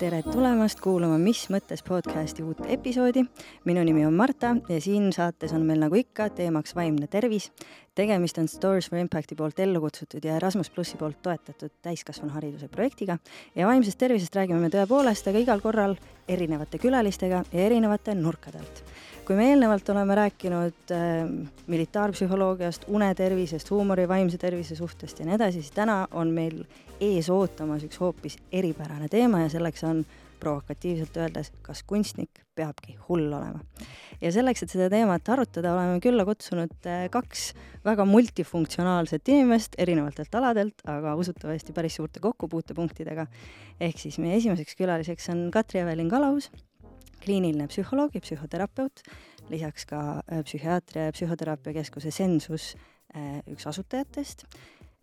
tere tulemast kuulama Mis mõttes podcasti uut episoodi. minu nimi on Marta ja siin saates on meil nagu ikka teemaks vaimne tervis. tegemist on Stories for Impacti poolt ellu kutsutud ja Erasmus plussi poolt toetatud täiskasvanuhariduse projektiga ja vaimsest tervisest räägime me tõepoolest, aga igal korral erinevate külalistega ja erinevate nurkade alt kui me eelnevalt oleme rääkinud äh, militaarpsühholoogiast, unetervisest, huumori, vaimse tervise suhtest ja nii edasi, siis täna on meil ees ootamas üks hoopis eripärane teema ja selleks on provokatiivselt öeldes, kas kunstnik peabki hull olema. ja selleks, et seda teemat arutada, oleme külla kutsunud äh, kaks väga multifunktsionaalset inimest erinevatelt aladelt, aga usutavasti päris suurte kokkupuutepunktidega. ehk siis meie esimeseks külaliseks on Katri-Evelin Kalaus kliiniline psühholoog ja psühhoterapeut, lisaks ka äh, psühhiaatria ja psühhoteraapia keskuse Sensus äh, üks asutajatest,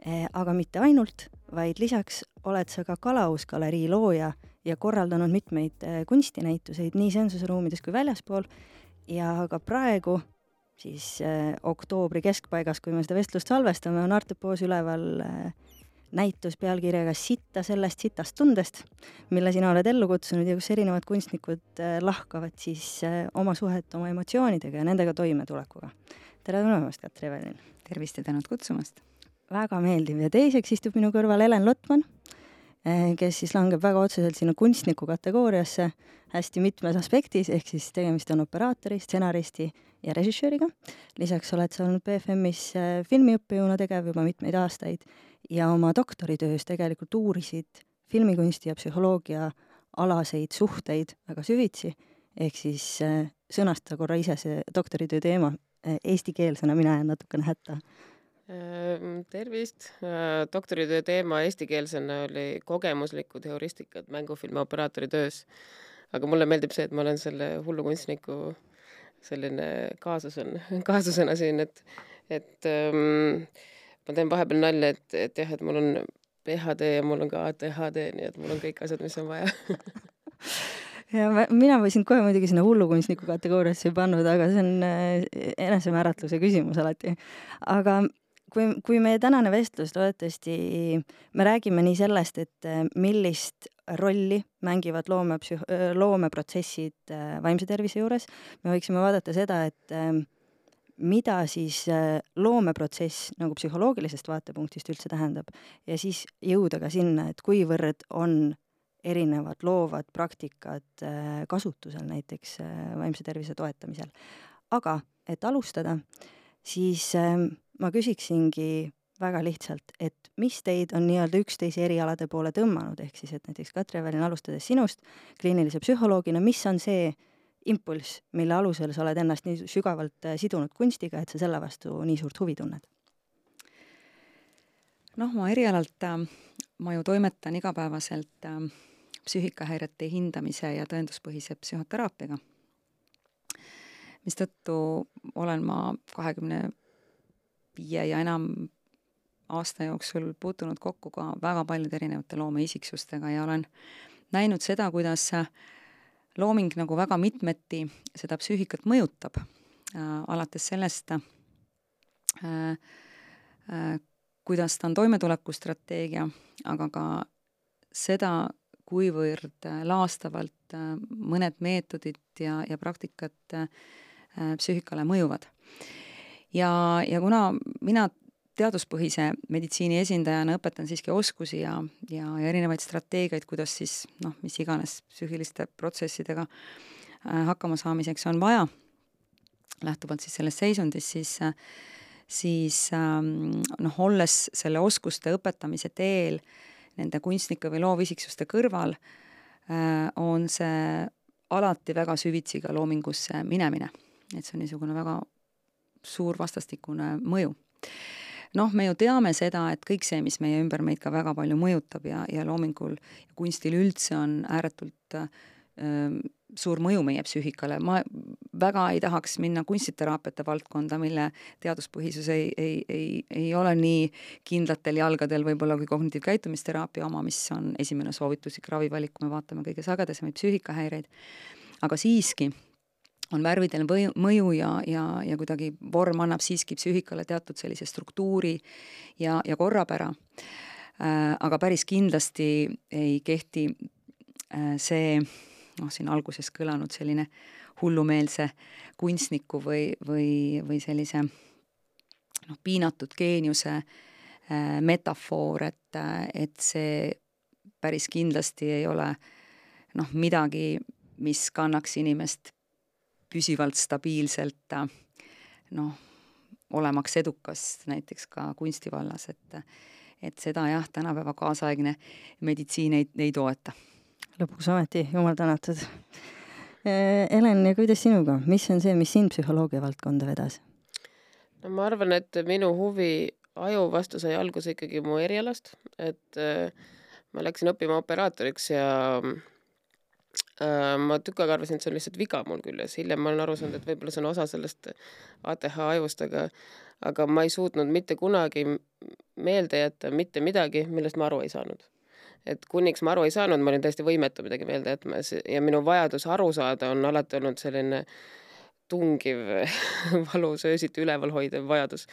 äh, aga mitte ainult, vaid lisaks oled sa ka Kalausgalerii looja ja korraldanud mitmeid kunstinäituseid nii Sensuse ruumides kui väljaspool. Ja ka praegu siis oktoobri keskpaigas, kui me seda vestlust salvestame, on Artepoos üleval äh, näitus pealkirjaga Sitta sellest sitast tundest, mille sina oled ellu kutsunud ja kus erinevad kunstnikud äh, lahkavad siis äh, oma suhet oma emotsioonidega ja nendega toimetulekuga. tere tulemast, Katri Evelin! tervist ja tänud kutsumast! väga meeldiv ja teiseks istub minu kõrval Helen Lotman, äh, kes siis langeb väga otseselt sinna kunstniku kategooriasse hästi mitmes aspektis, ehk siis tegemist on operaatori, stsenaristi ja režissööriga. lisaks oled sa olnud BFM-is filmiõppejõuna tegev juba mitmeid aastaid ja oma doktoritöös tegelikult uurisid filmikunsti ja psühholoogia alaseid suhteid väga süvitsi, ehk siis äh, sõnasta korra ise see doktoritöö teema äh, eestikeelsena, mina jään natukene hätta. Ehm, tervist, äh, doktoritöö teema eestikeelsena oli kogemuslikud heuristikad mängufilmi operaatori töös. aga mulle meeldib see, et ma olen selle hullukunstniku selline kaasus on, kaasusena siin, et, et ähm, ma teen vahepeal nalja, et, et jah, et mul on PhD ja mul on ka ADHD, nii et mul on kõik asjad, mis on vaja ja ma, mina võisin kohe muidugi sinna hullukunstniku kategooriasse pannud, aga see on äh, enesemääratluse küsimus alati. aga kui, kui meie tänane vestlus loodetavasti, me räägime nii sellest, et äh, millist rolli mängivad loomepsüh-, loomeprotsessid äh, vaimse tervise juures, me võiksime vaadata seda, et mida siis äh, loomeprotsess nagu psühholoogilisest vaatepunktist üldse tähendab ja siis jõuda ka sinna, et kuivõrd on erinevad loovad praktikad äh, kasutusel näiteks äh, vaimse tervise toetamisel. aga et alustada, siis ähm, ma küsiksingi väga lihtsalt, et mis teid on nii-öelda üksteise erialade poole tõmmanud, ehk siis et näiteks Katri-Evelin, alustades sinust kliinilise psühholoogina, mis on see, impulss, mille alusel sa oled ennast nii sügavalt äh, sidunud kunstiga, et sa selle vastu nii suurt huvi tunned? noh, ma erialalt, äh, ma ju toimetan igapäevaselt äh, psüühikahäirete hindamise ja tõenduspõhise psühhoteraapiaga, mistõttu olen ma kahekümne viie ja enam aasta jooksul puutunud kokku ka väga paljude erinevate loomeisiksusega ja olen näinud seda, kuidas äh, looming nagu väga mitmeti seda psüühikat mõjutab äh,, alates sellest äh,, äh, kuidas ta on toimetulekustrateegia, aga ka seda, kuivõrd laastavalt mõned meetodid ja, ja praktikad psüühikale mõjuvad. ja, ja kuna mina teaduspõhise meditsiini esindajana õpetan siiski oskusi ja, ja, ja erinevaid strateegiaid, kuidas siis noh, mis iganes psüühiliste protsessidega äh, hakkama saamiseks on vaja, lähtuvalt siis sellest seisundist, siis siis ähm, noh, olles selle oskuste õpetamise teel nende kunstnike või loovisiksuste kõrval äh,, on see alati väga süvitsi ka loomingusse minemine. et see on niisugune väga suur vastastikune mõju noh, me ju teame seda, et kõik see, mis meie ümber meid ka väga palju mõjutab ja, ja loomingul kunstil üldse on ääretult äh, suur mõju meie psüühikale, ma väga ei tahaks minna kunstiteraapiate valdkonda, mille teaduspõhisus ei, ei, ei, ei ole nii kindlatel jalgadel võib-olla kui kognitiivkäitumisteraapia oma, mis on esimene soovituslik ravivalik, kui me vaatame kõige sagedasemaid psüühikahäireid. aga siiski on värvidel või, mõju ja, ja, ja kuidagi vorm annab siiski psüühikale teatud sellise struktuuri ja, ja korrapära. aga päris kindlasti ei kehti see noh, siin alguses kõlanud selline hullumeelse kunstniku või, või, või sellise noh, piinatud geeniuse äh, metafoor, et, et see päris kindlasti ei ole noh, midagi, mis kannaks inimest püsivalt stabiilselt noh, olemaks edukas näiteks ka kunstivallas, et et seda jah, tänapäeva kaasaegne meditsiin ei, ei toeta. lõpuks ometi, jumal tänatud. Helen, ja kuidas sinuga, mis on see, mis sind psühholoogia valdkonda vedas? no ma arvan, et minu huvi aju vastu sai alguse ikkagi mu erialast, et äh, ma läksin õppima operaatoriks ja äh, ma tükk aega arvasin, et see on lihtsalt viga mul küljes, hiljem ma olen aru saanud, et võib-olla see on osa sellest ATH ajust, aga aga ma ei suutnud mitte kunagi meelde jätta mitte midagi, millest ma aru ei saanud. et kuniks ma aru ei saanud, ma olin täiesti võimetu midagi meelde jätma ja minu vajadus aru saada on alati olnud selline tungiv valus öösiti üleval hoidev vajadus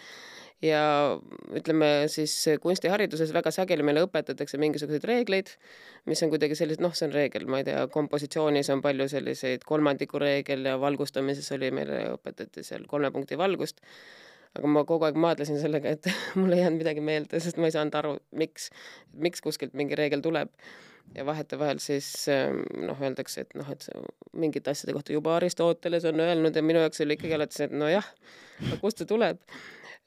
ja ütleme siis kunstihariduses väga sageli meile õpetatakse mingisuguseid reegleid, mis on kuidagi sellised, noh, see on reegel, ma ei tea, kompositsioonis on palju selliseid kolmandiku reegel ja valgustamises oli meile õpetati seal kolme punkti valgust. aga ma kogu aeg maadlesin sellega, et mul ei jäänud midagi meelde, sest ma ei saanud aru, miks, miks kuskilt mingi reegel tuleb ja vahetevahel siis noh, öeldakse, et noh, et mingite asjade kohta juba Aristoteles on öelnud ja minu jaoks oli ikkagi alati see, et nojah, kust see tuleb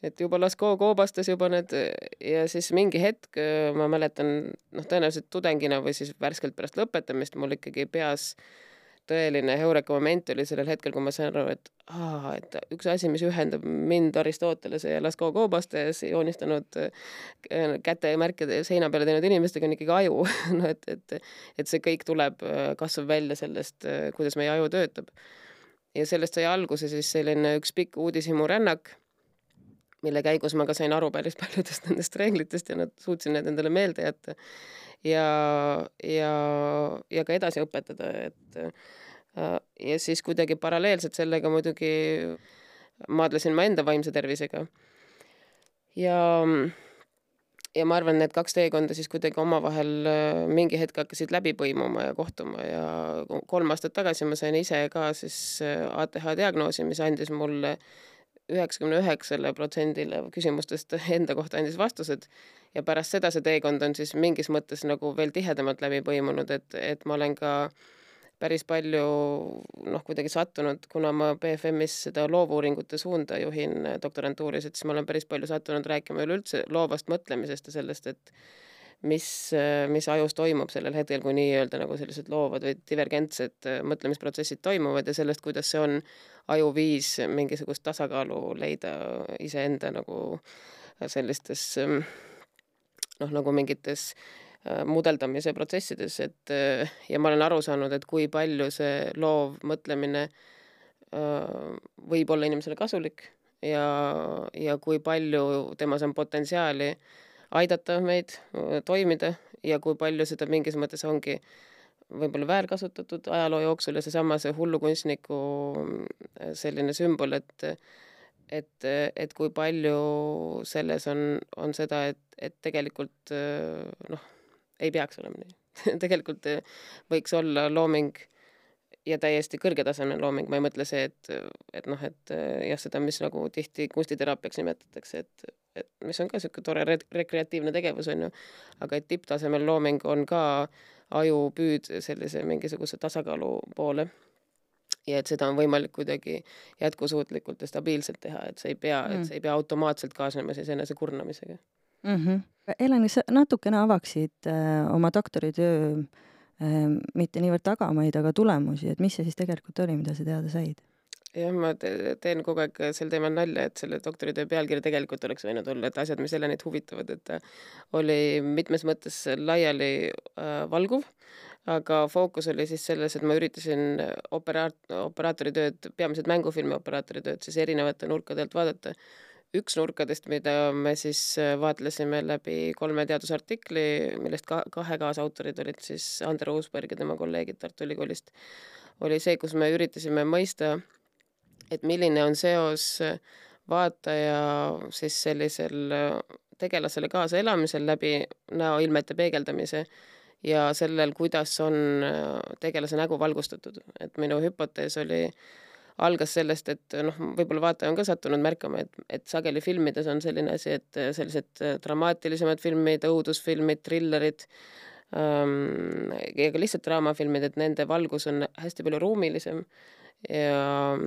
et juba Lasko koobastas juba need ja siis mingi hetk ma mäletan, noh, tõenäoliselt tudengina või siis värskelt pärast lõpetamist mul ikkagi peas tõeline heureka moment oli sellel hetkel, kui ma sain aru, et aa, et üks asi, mis ühendab mind Aristotelese ja Lasko koobastes joonistanud kätemärkide seina peale teinud inimestega on ikkagi aju no et, et, et see kõik tuleb, kasvab välja sellest, kuidas meie aju töötab. ja sellest sai alguse siis selline üks pikk uudishimurännak mille käigus ma ka sain aru päris paljudest nendest reeglitest ja nad suutsin need endale meelde jätta. ja, ja, ja ka edasi õpetada, et äh, ja siis kuidagi paralleelselt sellega muidugi maadlesin ma enda vaimse tervisega. ja, ja ma arvan, need kaks teekonda siis kuidagi omavahel äh, mingi hetk hakkasid läbi põimuma ja kohtuma ja kolm aastat tagasi ma sain ise ka siis ATH äh, diagnoosi, mis andis mulle üheksakümne üheksale protsendile küsimustest enda kohta andis vastused ja pärast seda see teekond on siis mingis mõttes nagu veel tihedamalt läbi põimunud, et, et ma olen ka päris palju noh, kuidagi sattunud, kuna ma BFM-is seda loovuuringute suunda juhin doktorantuuris, et siis ma olen päris palju sattunud rääkima üleüldse loovast mõtlemisest ja sellest, et mis, mis ajus toimub sellel hetkel, kui nii-öelda nagu sellised loovad või divergentsed mõtlemisprotsessid toimuvad ja sellest, kuidas see on ajuviis mingisugust tasakaalu leida iseenda nagu sellistes noh, nagu mingites äh, mudeldamise protsessides, et äh, ja ma olen aru saanud, et kui palju see loov mõtlemine äh, võib olla inimesele kasulik ja, ja kui palju temas on potentsiaali aidata meid toimida ja kui palju seda mingis mõttes ongi võib-olla väärkasutatud ajaloo jooksul ja seesama see hullukunstniku selline sümbol, et et, et kui palju selles on, on seda, et, et tegelikult noh, ei peaks olema nii. Tegelikult võiks olla looming ja täiesti kõrgetasemeline looming, ma ei mõtle see, et, et noh, et jah, seda, mis nagu tihti kunstiteraapiaks nimetatakse, et, et mis on ka niisugune tore re rekreatiivne tegevus, on ju, aga et tipptasemel looming on ka ajupüüd sellise mingisuguse tasakaalu poole ja et seda on võimalik kuidagi jätkusuutlikult ja stabiilselt teha, et see ei pea mm., et see ei pea automaatselt kaasnema siis enese kurnamisega mm. -hmm. Helen, kas sa natukene avaksid äh, oma doktoritöö äh, mitte niivõrd tagamaid, aga tulemusi, et mis see siis tegelikult oli, mida sa teada said? Jah, ma teen kogu aeg sel teemal nalja, et selle doktoritöö pealkiri tegelikult oleks võinud olla, et asjad, mis Helenit huvitavad, et ta oli mitmes mõttes laiali äh, valguv, aga fookus oli siis selles, et ma üritasin operaat-, operaatori tööd, peamiselt mängufilmi operaatori tööd siis erinevate nurkade alt vaadata. üks nurkadest, mida me siis vaatlesime läbi kolme teadusartikli, millest ka kahe kaasautorid olid siis Ander Uusberg ja tema kolleegid Tartu Ülikoolist, oli see, kus me üritasime mõista et milline on seos vaataja siis sellisel tegelasele kaasaelamisel läbi näoilmete peegeldamise ja sellel, kuidas on tegelase nägu valgustatud, et minu hüpotees oli äh, algas sellest, et noh, võib-olla vaataja on ka sattunud märkama, et, et sageli filmides on selline asi, et sellised dramaatilisemad filmid, õudusfilmid, trillerid ähm, ja ka lihtsalt draamafilmid, et nende valgus on hästi palju ruumilisem ja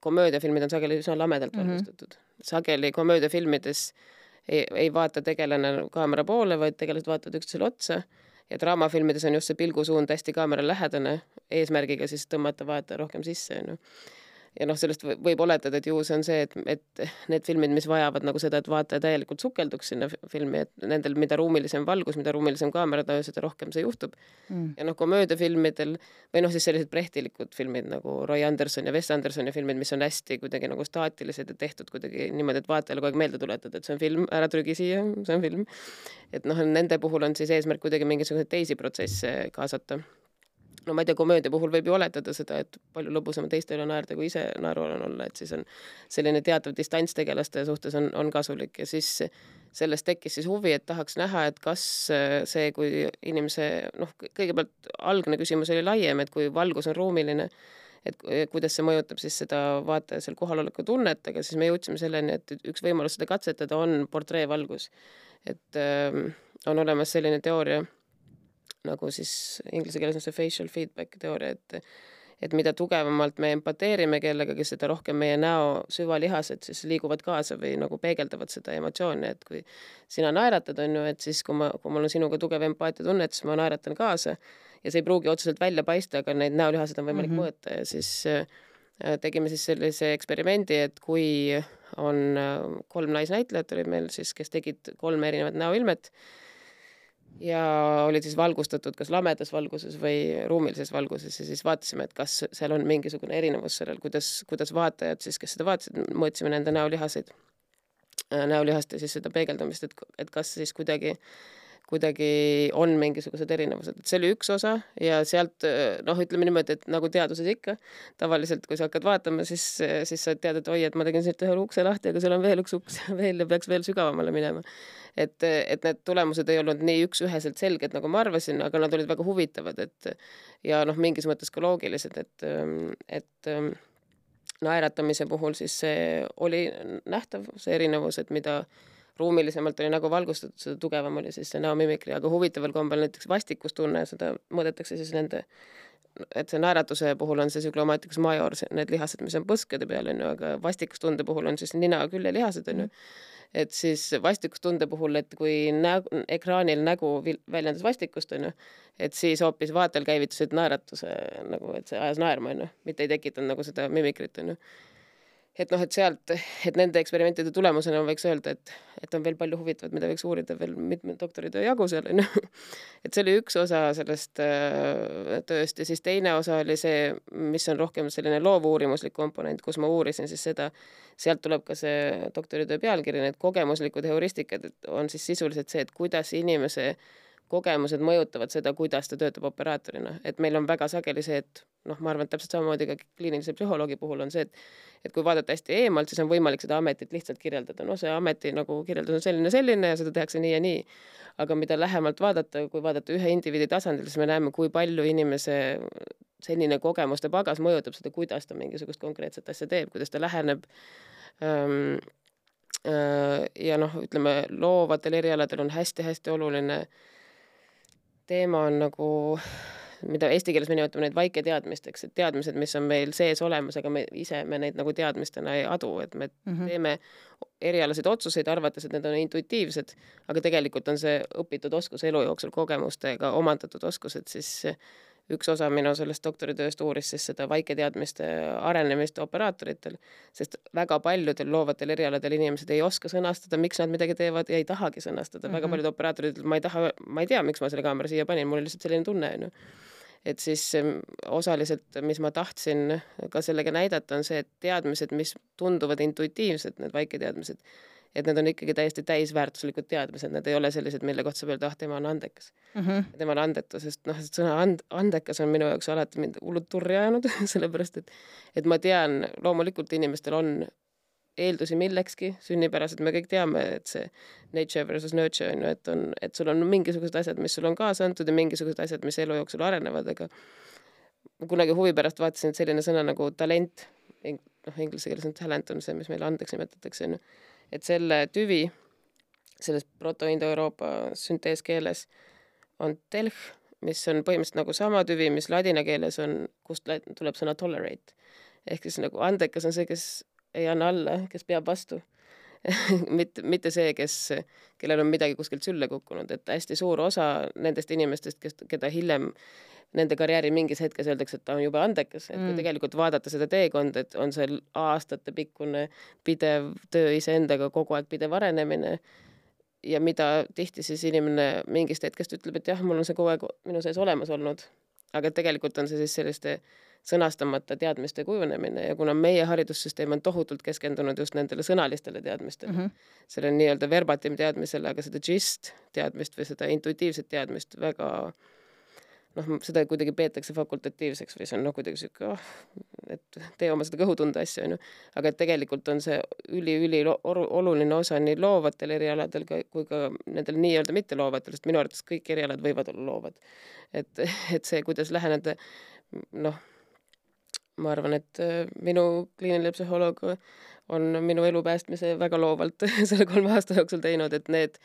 komöödiafilmid on sageli üsna lamedalt mm -hmm. sageli komöödiafilmides ei, ei vaata tegelane kaamera poole, vaid tegelased vaatavad üksteisele otsa. Ja draamafilmides on just see pilgusuund hästi kaamera lähedane, eesmärgiga siis tõmmata vaataja rohkem sisse, onju ja noh, sellest võib oletada, et ju see on see, et, et need filmid, mis vajavad nagu seda, et vaataja täielikult sukelduks sinna filmi, et nendel, mida ruumilisem valgus, mida ruumilisem kaameratöö, seda rohkem see juhtub. Mm.. ja noh, komöödiafilmidel või noh, siis sellised prehtilikud filmid nagu Roy Anderson ja Wes Andersoni filmid, mis on hästi kuidagi nagu staatilised ja tehtud kuidagi niimoodi, et vaatajale kogu aeg meelde tuletada, et see on film, ära trügi siia, see on film. et noh, nende puhul on siis eesmärk kuidagi mingisuguseid teisi protsesse kaasata no ma ei tea, komöödia puhul võib ju oletada seda, et palju lõbusam on teiste üle naerda, kui ise naerualane olla, et siis on selline teatav distants tegelaste suhtes on, on kasulik ja siis sellest tekkis siis huvi, et tahaks näha, et kas see, kui inimese noh, kõigepealt algne küsimus oli laiem, et kui valgus on ruumiline, et kuidas see mõjutab siis seda vaataja seal kohaloleku tunnet, aga siis me jõudsime selleni, et üks võimalus seda katsetada on portreevalgus. et äh, on olemas selline teooria nagu siis inglise keeles on see facial feedback teooria, et et mida tugevamalt me empateerime kellegagi, seda rohkem meie näo süvalihased siis liiguvad kaasa või nagu peegeldavad seda emotsiooni, et kui sina naeratad, on ju, et siis kui ma, kui mul on sinuga tugev empaatiatunne, et siis ma naeratan kaasa ja see ei pruugi otseselt välja paista, aga neid näolihaseid on võimalik mm -hmm. mõõta ja siis äh, tegime siis sellise eksperimendi, et kui on äh, kolm naisnäitlejat olid meil siis, kes tegid kolme erinevat näoilmet ja olid siis valgustatud kas lamedas valguses või ruumilises valguses ja siis vaatasime, et kas seal on mingisugune erinevus sellel, kuidas, kuidas vaatajad siis, kes seda vaatasid, mõõtsime nende näolihaseid, äh, näolihaste siis seda peegeldamist, et, et kas siis kuidagi kuidagi on mingisugused erinevused, et see oli üks osa ja sealt noh, ütleme niimoodi, et nagu teaduses ikka, tavaliselt kui sa hakkad vaatama, siis, siis sa tead, et oi, et ma tegin siit ühe ukse lahti, aga seal on veel üks uks veel ja peaks veel sügavamale minema. Et, et need tulemused ei olnud nii üks-üheselt selged, nagu ma arvasin, aga nad olid väga huvitavad, et ja noh, mingis mõttes ka loogilised, et, et naeratamise puhul siis see oli nähtav, see erinevus, et mida ruumilisemalt oli nägu valgustatud, seda tugevam oli siis see näomimikri, aga huvitaval kombel näiteks vastikustunne, seda mõõdetakse siis nende et see naeratuse puhul on see süglomaaticus major, need lihased, mis on põskede peal, on ju, aga vastikustunde puhul on siis nina küljelihased, on ju. Mm. Et siis vastikustunde puhul, et kui nägu, ekraanil nägu väljendas vastikust, onju, et siis hoopis vaatajal käivitusid naeratuse nagu, et see ajas naerma, onju, mitte ei tekitanud nagu seda mimikrit, onju et noh, et sealt, et nende eksperimentide tulemusena võiks öelda, et, et on veel palju huvitavat, mida võiks uurida veel mitme doktoritöö jagu seal onju. et see oli üks osa sellest äh, tööst ja siis teine osa oli see, mis on rohkem selline loovuurimuslik komponent, kus ma uurisin siis seda, sealt tuleb ka see doktoritöö pealkiri, need kogemuslikud heuristikad on siis sisuliselt see, et kuidas inimese kogemused mõjutavad seda, kuidas ta töötab operaatorina, et meil on väga sageli see, et noh, ma arvan, et täpselt samamoodi ka kliinilise psühholoogi puhul on see, et et kui vaadata hästi eemalt, siis on võimalik seda ametit lihtsalt kirjeldada, no see ameti nagu kirjeldus on selline, selline ja seda tehakse nii ja nii. aga mida lähemalt vaadata, kui vaadata ühe indiviidi tasandil, siis me näeme, kui palju inimese selline kogemuste pagas mõjutab seda, kuidas ta mingisugust konkreetset asja teeb, kuidas ta läheneb ähm, äh, ja noh, ütleme loovatel erialadel on hästi-hästi oluline teema on nagu mida eesti keeles me nimetame neid vaiketeadmisteks, et teadmised, mis on meil sees olemas, aga me ise, me neid nagu teadmistena ei adu, et me mm -hmm. teeme erialaseid otsuseid, arvates, et need on intuitiivsed, aga tegelikult on see õpitud oskus elu jooksul, kogemustega omandatud oskused, siis üks osa minu sellest doktoritööst uuris siis seda vaiketeadmiste arenemist operaatoritel, sest väga paljudel loovatel erialadel inimesed ei oska sõnastada, miks nad midagi teevad ja ei tahagi sõnastada mm, -hmm. väga mhm. paljud operaatorid ütlevad, ma ei taha, ma ei tea, miks ma selle kaamera siia panin, mul oli lihtsalt selline tunne, onju et siis osaliselt, mis ma tahtsin ka sellega näidata, on see, et teadmised, mis tunduvad intuitiivsed, need vaiketeadmised, et need on ikkagi täiesti täisväärtuslikud teadmised, need ei ole sellised, mille kohta saab öelda, ah, tema on andekas mm. -hmm. tema on andetu, sest noh, sõna and-, andekas on minu jaoks alati mind hullult turri ajanud sellepärast et, et ma tean, loomulikult inimestel on eeldusi millekski, sünnipäraselt me kõik teame, et see nature versus nurture on ju, et on, et sul on mingisugused asjad, mis sul on kaasa antud ja mingisugused asjad, mis elu jooksul arenevad, aga ma kunagi huvi pärast vaatasin, et selline sõna nagu talent, noh, inglise keeles on talent on see, mis meile andeks nimetatakse, on ju, et selle tüvi selles proto-indo-Euroopa sünteeskeeles on telh, mis on põhimõtteliselt nagu sama tüvi, mis ladina keeles on, kust tuleb sõna tolerate. ehk siis nagu andekas on see, kes ei anna alla, kes peab vastu mitte, mitte see, kes, kellel on midagi kuskilt sülle kukkunud, et hästi suur osa nendest inimestest, kes, keda hiljem nende karjääri mingis hetkes öeldakse, et ta on jube andekas, et kui mm. tegelikult vaadata seda teekonda, et on see aastatepikkune pidev töö iseendaga, kogu aeg pidev arenemine ja mida tihti siis inimene mingist hetkest ütleb, et jah, mul on see kogu aeg minu sees olemas olnud, aga tegelikult on see siis selliste sõnastamata teadmiste kujunemine ja kuna meie haridussüsteem on tohutult keskendunud just nendele sõnalistele teadmistele mm, -hmm. selle nii-öelda verbatim teadmisele, aga seda gist teadmist või seda intuitiivset teadmist väga noh, seda kuidagi peetakse fakultatiivseks või see on noh, kuidagi sihuke oh, et tee oma seda kõhutunde asja, onju. aga et tegelikult on see üli-üli oluline osa nii loovatel erialadel kui ka nendel nii-öelda mitteloovatel, sest minu arvates kõik erialad võivad olla loovad. et, et see, kuidas läheneda noh ma arvan, et äh, minu kliiniline psühholoog on minu elu päästmise väga loovalt selle kolme aasta jooksul teinud, et need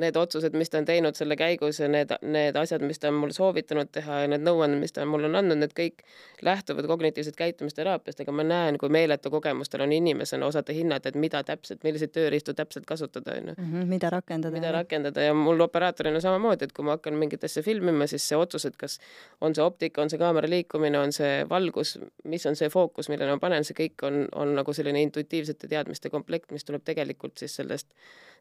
need otsused, mis ta on teinud selle käigus ja need, need asjad, mis ta on mulle soovitanud teha ja need nõuanded, mis ta mulle on andnud, need kõik lähtuvad kognitiivsest käitumisteraapiast, aga ma näen, kui meeletu kogemus tal on inimesena osata hinnata, et mida täpselt, milliseid tööriistu täpselt kasutada, on ju. Mhm, mida rakendada. mida rakendada ja mul operaatorina samamoodi, et kui ma hakkan mingit asja filmima, siis see otsus, et kas on see optika, on see kaamera liikumine, on see valgus, mis on see fookus, millele ma panen, see kõik on, on nagu selline intuitiivsete teadmiste komplekt, mis tuleb tegelikult siis sellest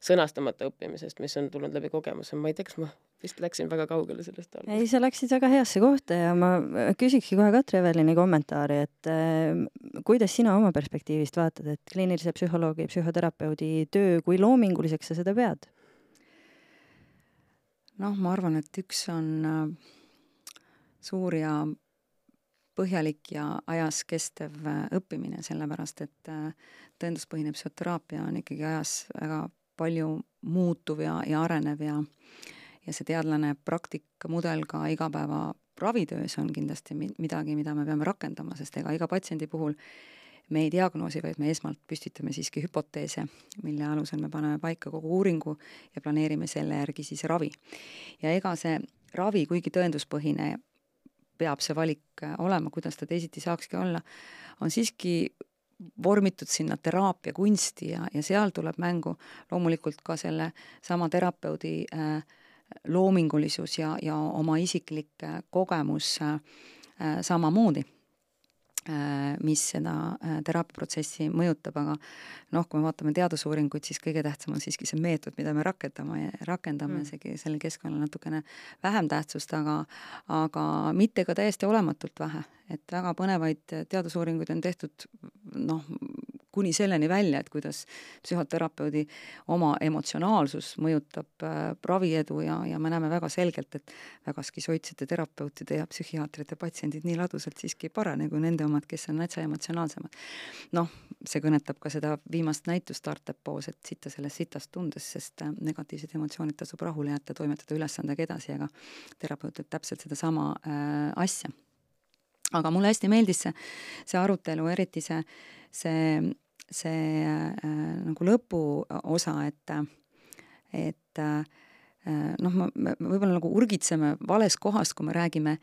sõnastamata õppimisest, mis on tulnud läbi kogemuse, ma ei tea, kas ma vist läksin väga kaugele sellest algusest. ei, sa läksid väga heasse kohta ja ma küsikski kohe Katri Evelini kommentaari, et äh, kuidas sina oma perspektiivist vaatad, et kliinilise psühholoogi, psühhoterapeudi töö, kui loominguliseks sa seda pead? noh, ma arvan, et üks on äh, suur ja põhjalik ja ajas kestev äh, õppimine, sellepärast et äh, tõenduspõhine psühhoteraapia on ikkagi ajas väga palju muutuv ja, ja arenev ja ja see teadlane praktikamudel ka igapäeva ravitöös on kindlasti midagi, mida me peame rakendama, sest ega iga patsiendi puhul me ei diagnoosi, vaid me esmalt püstitame siiski hüpoteese, mille alusel me paneme paika kogu uuringu ja planeerime selle järgi siis ravi. ja ega see ravi, kuigi tõenduspõhine, peab see valik olema, kuidas ta teisiti saakski olla, on siiski vormitud sinna teraapia kunsti ja, ja seal tuleb mängu loomulikult ka selle sama terapeudi äh, loomingulisus ja, ja oma isiklik äh, kogemus äh, äh samamoodi mis seda äh, teraapiaprotsessi mõjutab, aga noh, kui me vaatame teadusuuringuid, siis kõige tähtsam on siiski see meetod, mida me rakendame, rakendame mm., isegi sellel keskkonnal natukene vähem tähtsust, aga aga mitte ka täiesti olematult vähe, et väga põnevaid teadusuuringuid on tehtud noh, kuni selleni välja, et kuidas psühhoterapeudi oma emotsionaalsus mõjutab äh, raviedu ja, ja me näeme väga selgelt, et väga skisoidsete terapeutide ja psühhiaatrite patsiendid nii ladusalt siiski ei parane kui nende omad, kes on natsa emotsionaalsemad. noh, see kõnetab ka seda viimast näitust Startup Poos, et sitta sellest sitast tundes, sest äh, negatiivsed emotsioonid tasub rahule jätta, toimetada ülesandega edasi, aga terapeut teeb täpselt sedasama äh, asja aga mulle hästi meeldis see, see arutelu, eriti see, see see äh, nagu lõpuosa, et, et äh, noh, me võib-olla nagu urgitseme vales kohas, kui me räägime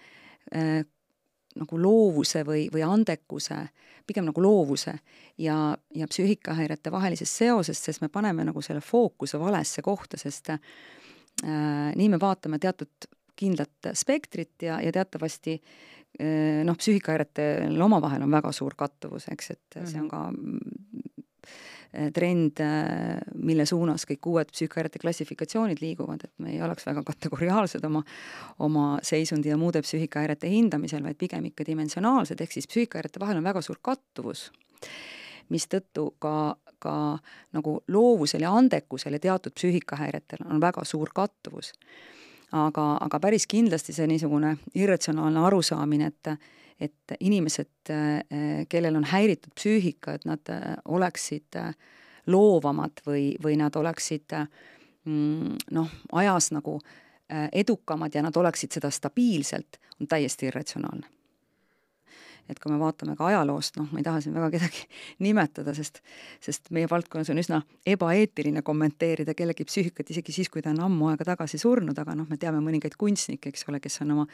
äh, nagu loovuse või, või andekuse, pigem nagu loovuse ja, ja psüühikahäirete vahelisest seosest, sest me paneme nagu selle fookuse valesse kohta, sest äh, nii me vaatame teatud kindlat spektrit ja, ja teatavasti äh, noh, psüühikahäiretel omavahel on väga suur kattuvus, eks, et see on mhm. ka Eh, trend, eh, mille suunas kõik uued psüühikahäirete klassifikatsioonid liiguvad, et me ei oleks väga kategoriaalsed oma, oma seisundi ja muude psüühikahäirete hindamisel, vaid pigem ikka dimensionaalsed, ehk siis psüühikahäirete vahel on väga suur kattuvus, mistõttu ka, ka nagu loovusel ja andekusel ja teatud psüühikahäiretel on väga suur kattuvus. Aga, aga päris kindlasti see niisugune irratsionaalne arusaamine, et et inimesed, kellel on häiritud psüühika, et nad oleksid loovamad või, või nad oleksid mm, noh, ajas nagu edukamad ja nad oleksid seda stabiilselt, on täiesti irratsionaalne et kui me vaatame ka ajaloost, noh, ma ei taha siin väga kedagi nimetada, sest, sest meie valdkonnas on üsna ebaeetiline kommenteerida kellegi psüühikat, isegi siis, kui ta on ammu aega tagasi surnud, aga noh, me teame mõningaid kunstnikke, eks ole, kes on oma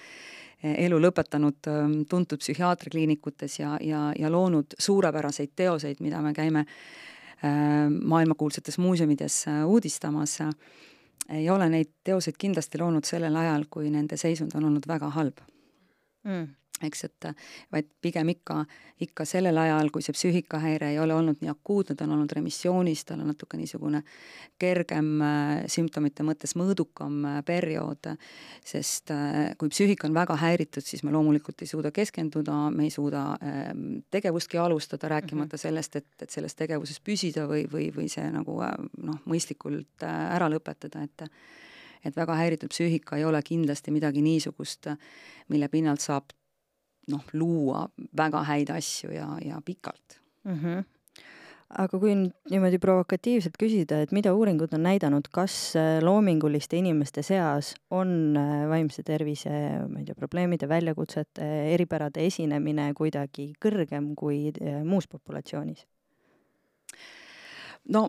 eh, elu lõpetanud tuntud psühhiaatriakliinikutes ja, ja, ja loonud suurepäraseid teoseid, mida me käime maailmakuulsates muuseumides äh, uudistamas. Ei ole neid teoseid kindlasti loonud sellel ajal, kui nende seisund on olnud väga halb mm eks, et vaid pigem ikka, ikka sellel ajal, kui see psüühikahäire ei ole olnud nii akuutne, ta on olnud remissioonis, tal on natuke niisugune kergem äh, sümptomite mõttes mõõdukam äh, periood, sest äh, kui psüühika on väga häiritud, siis me loomulikult ei suuda keskenduda, me ei suuda ähm, tegevustki alustada, rääkimata -hmm. sellest, et, et selles tegevuses püsida või, või, või see nagu noh, mõistlikult ära lõpetada, et et väga häiritud psüühika ei ole kindlasti midagi niisugust, mille pinnalt saab noh, luua väga häid asju ja, ja pikalt mm. -hmm aga kui nüüd niimoodi provokatiivselt küsida, et mida uuringud on näidanud, kas äh, loominguliste inimeste seas on äh, vaimse tervise, ma ei tea, probleemide, väljakutsete, eripärade esinemine kuidagi kõrgem kui äh, muus populatsioonis? no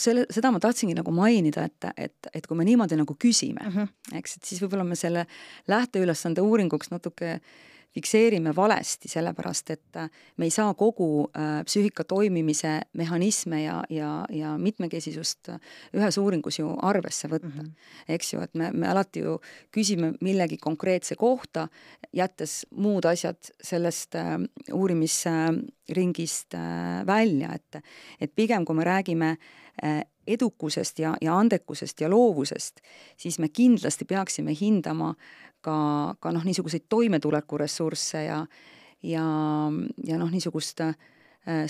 selle, seda ma tahtsingi nagu mainida, et, et, et kui me niimoodi nagu küsime mm, -hmm. eks, et siis võib-olla me selle lähteülesande uuringuks natuke äh, fikseerime valesti, sellepärast et äh, me ei saa kogu äh, psüühika toimimise mehhanisme ja, ja, ja mitmekesisust äh, ühes uuringus ju arvesse võtta mm. -hmm. eks ju, et me, me alati ju küsime millegi konkreetse kohta, jättes muud asjad sellest äh, uurimisringist äh, välja, et et pigem, kui me räägime äh, edukusest ja, ja andekusest ja loovusest, siis me kindlasti peaksime hindama ka, ka noh, niisuguseid toimetulekuressursse ja ja, ja noh, niisugust äh,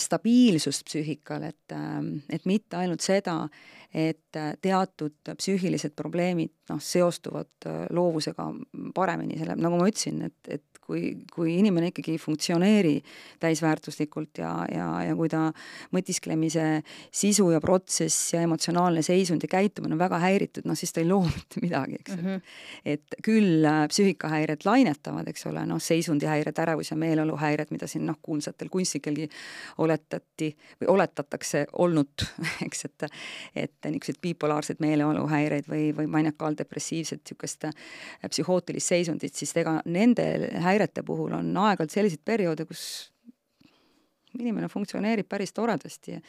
stabiilsust psüühikal, et, äh, et mitte ainult seda, et äh, teatud psüühilised probleemid noh, seostuvad loovusega paremini, selle, nagu ma ütlesin, et, et kui, kui inimene ikkagi ei funktsioneeri täisväärtuslikult ja, ja, ja kui ta mõtisklemise sisu ja protsess ja emotsionaalne seisund ja käitumine on väga häiritud, noh siis ta ei loo mitte midagi, eks mm. -hmm. et küll äh, psüühikahäired lainetavad, eks ole, noh seisundihäired, ärevus- ja meeleoluhäired, mida siin noh, kuulsatel kunstnikelgi oletati või oletatakse olnud, eks, et et niisuguseid bipolaarseid meeleoluhäireid või, või maniakaaldepressiivset niisugust äh, psühhootilist seisundit, siis ega nende häirete puhul on aeg-ajalt selliseid perioode, kus inimene funktsioneerib päris toredasti ja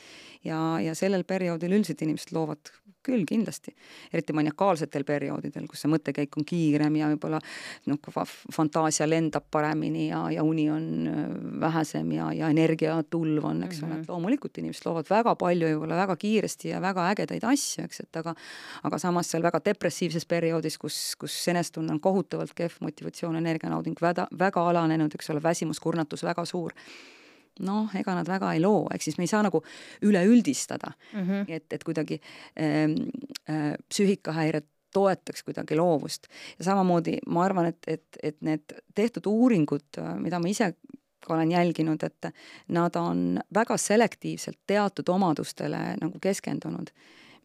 ja, ja sellel perioodil üldiselt inimesed loovad küll kindlasti, eriti maniakaalsetel perioodidel, kus see mõttekäik on kiirem ja võib-olla noh, fantaasia lendab paremini ja, ja uni on äh, vähesem ja, ja energiatulv on, eks mm -hmm. ole, et mhm. loomulikult inimesed loovad väga palju ja võib-olla väga kiiresti ja väga ägedaid asju, eks, et aga aga samas seal väga depressiivses perioodis, kus, kus enesetunne on kohutavalt kehv, motivatsioon, energianauding väga, väga alanenud, eks ole, väsimus, kurnatus väga suur noh, ega nad väga ei loo, ehk siis me ei saa nagu üleüldistada mm, -hmm. et, et kuidagi äh, äh, psüühikahäired toetaks kuidagi loovust. ja samamoodi ma arvan, et, et, et need tehtud uuringud, mida ma ise olen jälginud, et nad on väga selektiivselt teatud omadustele nagu keskendunud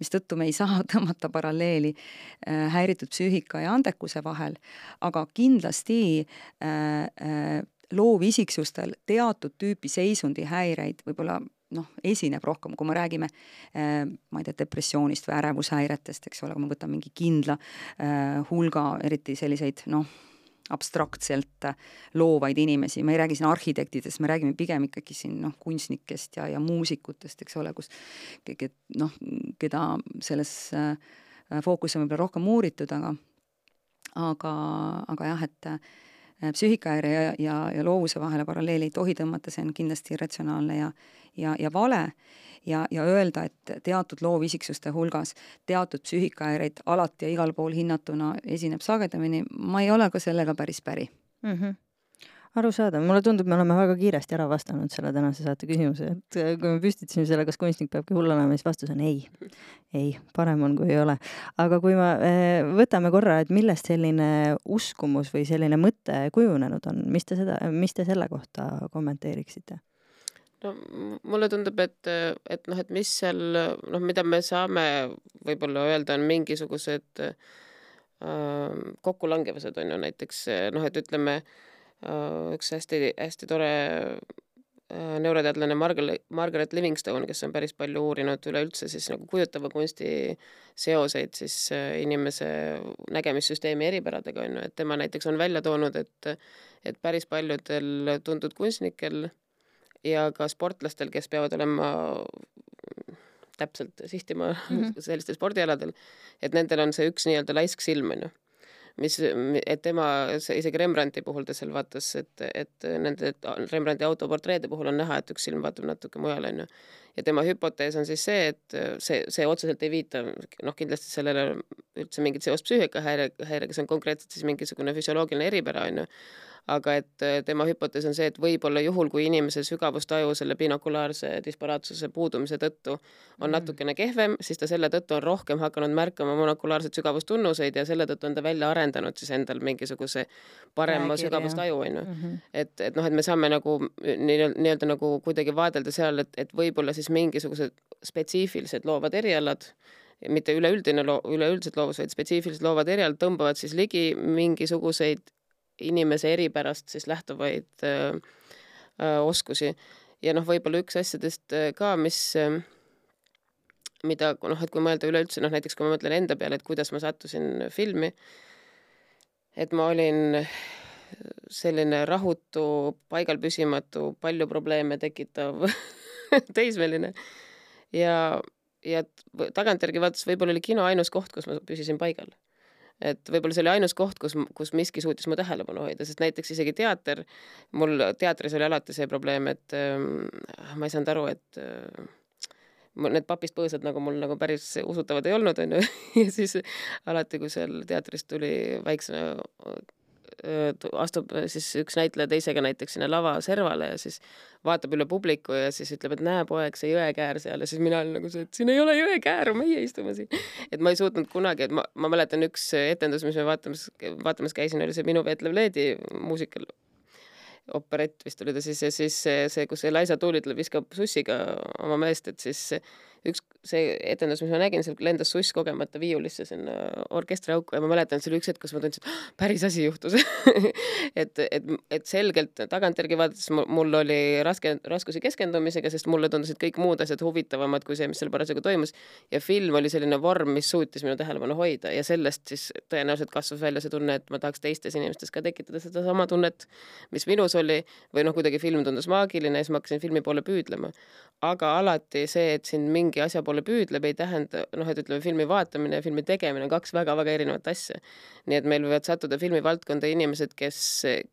mistõttu me ei saa tõmmata paralleeli äh, häiritud psüühika ja andekuse vahel, aga kindlasti äh, äh, loovisiksustel teatud tüüpi seisundihäireid võib-olla noh, esineb rohkem, kui me räägime äh, ma ei tea, depressioonist või ärevushäiretest, eks ole, kui me võtame mingi kindla äh, hulga, eriti selliseid noh, abstraktselt loovaid inimesi, me ei räägi siin arhitektidest, me räägime pigem ikkagi siin noh, kunstnikest ja, ja muusikutest, eks ole, kus noh, keda selles äh, fookuses on võib-olla rohkem uuritud, aga aga, aga jah, et Äh, psüühikahäire ja, ja, ja loovuse vahele paralleeli ei tohi tõmmata, see on kindlasti irratsionaalne ja, ja, ja vale ja, ja öelda, et teatud loovisiksuste hulgas teatud psüühikahäireid alati ja igal pool hinnatuna esineb sagedamini, ma ei ole ka sellega päris päri mm. -hmm arusaadav, mulle tundub, me oleme väga kiiresti ära vastanud selle tänase saate küsimuse, et äh, kui me püstitasime selle, kas kunstnik peabki hull olema, siis vastus on ei. ei, parem on, kui ei ole. aga kui me äh, võtame korra, et millest selline uskumus või selline mõte kujunenud on, mis te seda, mis te selle kohta kommenteeriksite? no mulle tundub, et, et noh, et mis seal noh, mida me saame võib-olla öelda, on mingisugused äh, kokkulangevused on ju näiteks noh, et ütleme äh, üks hästi-hästi tore äh, neuroteadlane Margaret, Margaret Livingstone, kes on päris palju uurinud üleüldse siis nagu kujutava kunsti seoseid siis äh, inimese nägemissüsteemi eripäradega on ju, et tema näiteks on välja toonud, et et päris paljudel tuntud kunstnikel ja ka sportlastel, kes peavad olema täpselt sihtima mm -hmm. sellistel spordialadel, et nendel on see üks nii-öelda laisk silm, on ju. Mis, et tema, isegi Rembrandti puhul ta seal vaatas, et, et nende Rembrandti autoportreede puhul on näha, et üks silm vaatab natuke mujale, on ju. Ja tema hüpotees on siis see, et see, see otseselt ei viita noh, kindlasti sellele üldse mingit seost psüühikahäire, häirega, see on konkreetselt siis mingisugune füsioloogiline eripära, on ju aga et äh, tema hüpotees on see, et võib-olla juhul, kui inimese sügavustaju selle binokulaarse disparaatsuse puudumise tõttu on mm. natukene kehvem, siis ta selle tõttu on rohkem hakanud märkama monokulaarseid sügavustunnuseid ja selle tõttu on ta välja arendanud siis endal mingisuguse parema sügavustaju, on ju. Mhm. et, et noh, et me saame nagu nii-öelda nii nagu kuidagi vaadelda seal, et, et võib-olla siis mingisugused spetsiifilised loovad erialad, mitte üleüldine loo-, üleüldiselt loovus, vaid spetsiifilised loovad erialad tõmbavad siis ligi mingisuguseid inimese eripärast siis lähtuvaid öö, öö, oskusi. ja noh, võib-olla üks asjadest ka, mis, mida noh, et kui mõelda üleüldse, noh näiteks kui ma mõtlen enda peale, et kuidas ma sattusin filmi, et ma olin selline rahutu, paigal püsimatu, palju probleeme tekitav teismeline. Ja, ja tagantjärgi vaadates võib-olla oli kino ainus koht, kus ma püsisin paigal. Et võib-olla see oli ainus koht, kus, kus miski suutis mu tähelepanu hoida, sest näiteks isegi teater, mul teatris oli alati see probleem, et äh, ma ei saanud aru, et äh, need papist põõsad nagu mul nagu päris usutavad ei olnud, onju, ja siis alati, kui seal teatris tuli väikse astub siis üks näitleja teisega näiteks sinna lava servale ja siis vaatab üle publiku ja siis ütleb, et näe, poeg, see jõekäär seal ja siis mina olin nagu see, et siin ei ole jõekääru, meie istume siin. et ma ei suutnud kunagi, et ma, ma mäletan üks etendus, mis me vaatamas, vaatamas käisin, oli see Minu Veetlev Leedi muusikal operett vist oli ta siis ja siis see, see, kus Eliza Doolittle viskab sussiga oma meest, et siis üks see etendus, mis ma nägin, seal lendas suss kogemata viiulisse sinna orkestriauku ja ma mäletan, et see oli üks hetk, kus ma tundsin, et oh, päris asi juhtus et, et, et selgelt tagantjärgi vaadates mul oli raske, raskusi keskendumisega, sest mulle tundusid kõik muud asjad huvitavamad kui see, mis seal parasjagu toimus. ja film oli selline vorm, mis suutis minu tähelepanu hoida ja sellest siis tõenäoliselt kasvas välja see tunne, et ma tahaks teistes inimestes ka tekitada sedasama tunnet, mis minus oli või noh, kuidagi film tundus maagiline ja siis ma hakkasin filmi poole püüdlema. Aga alati see, et sind mingi asja poole püüdlema, ütleb, ei tähenda noh, et ütleme, filmi vaatamine ja filmi tegemine on kaks väga-väga erinevat asja. nii et meil võivad sattuda filmivaldkonda inimesed, kes,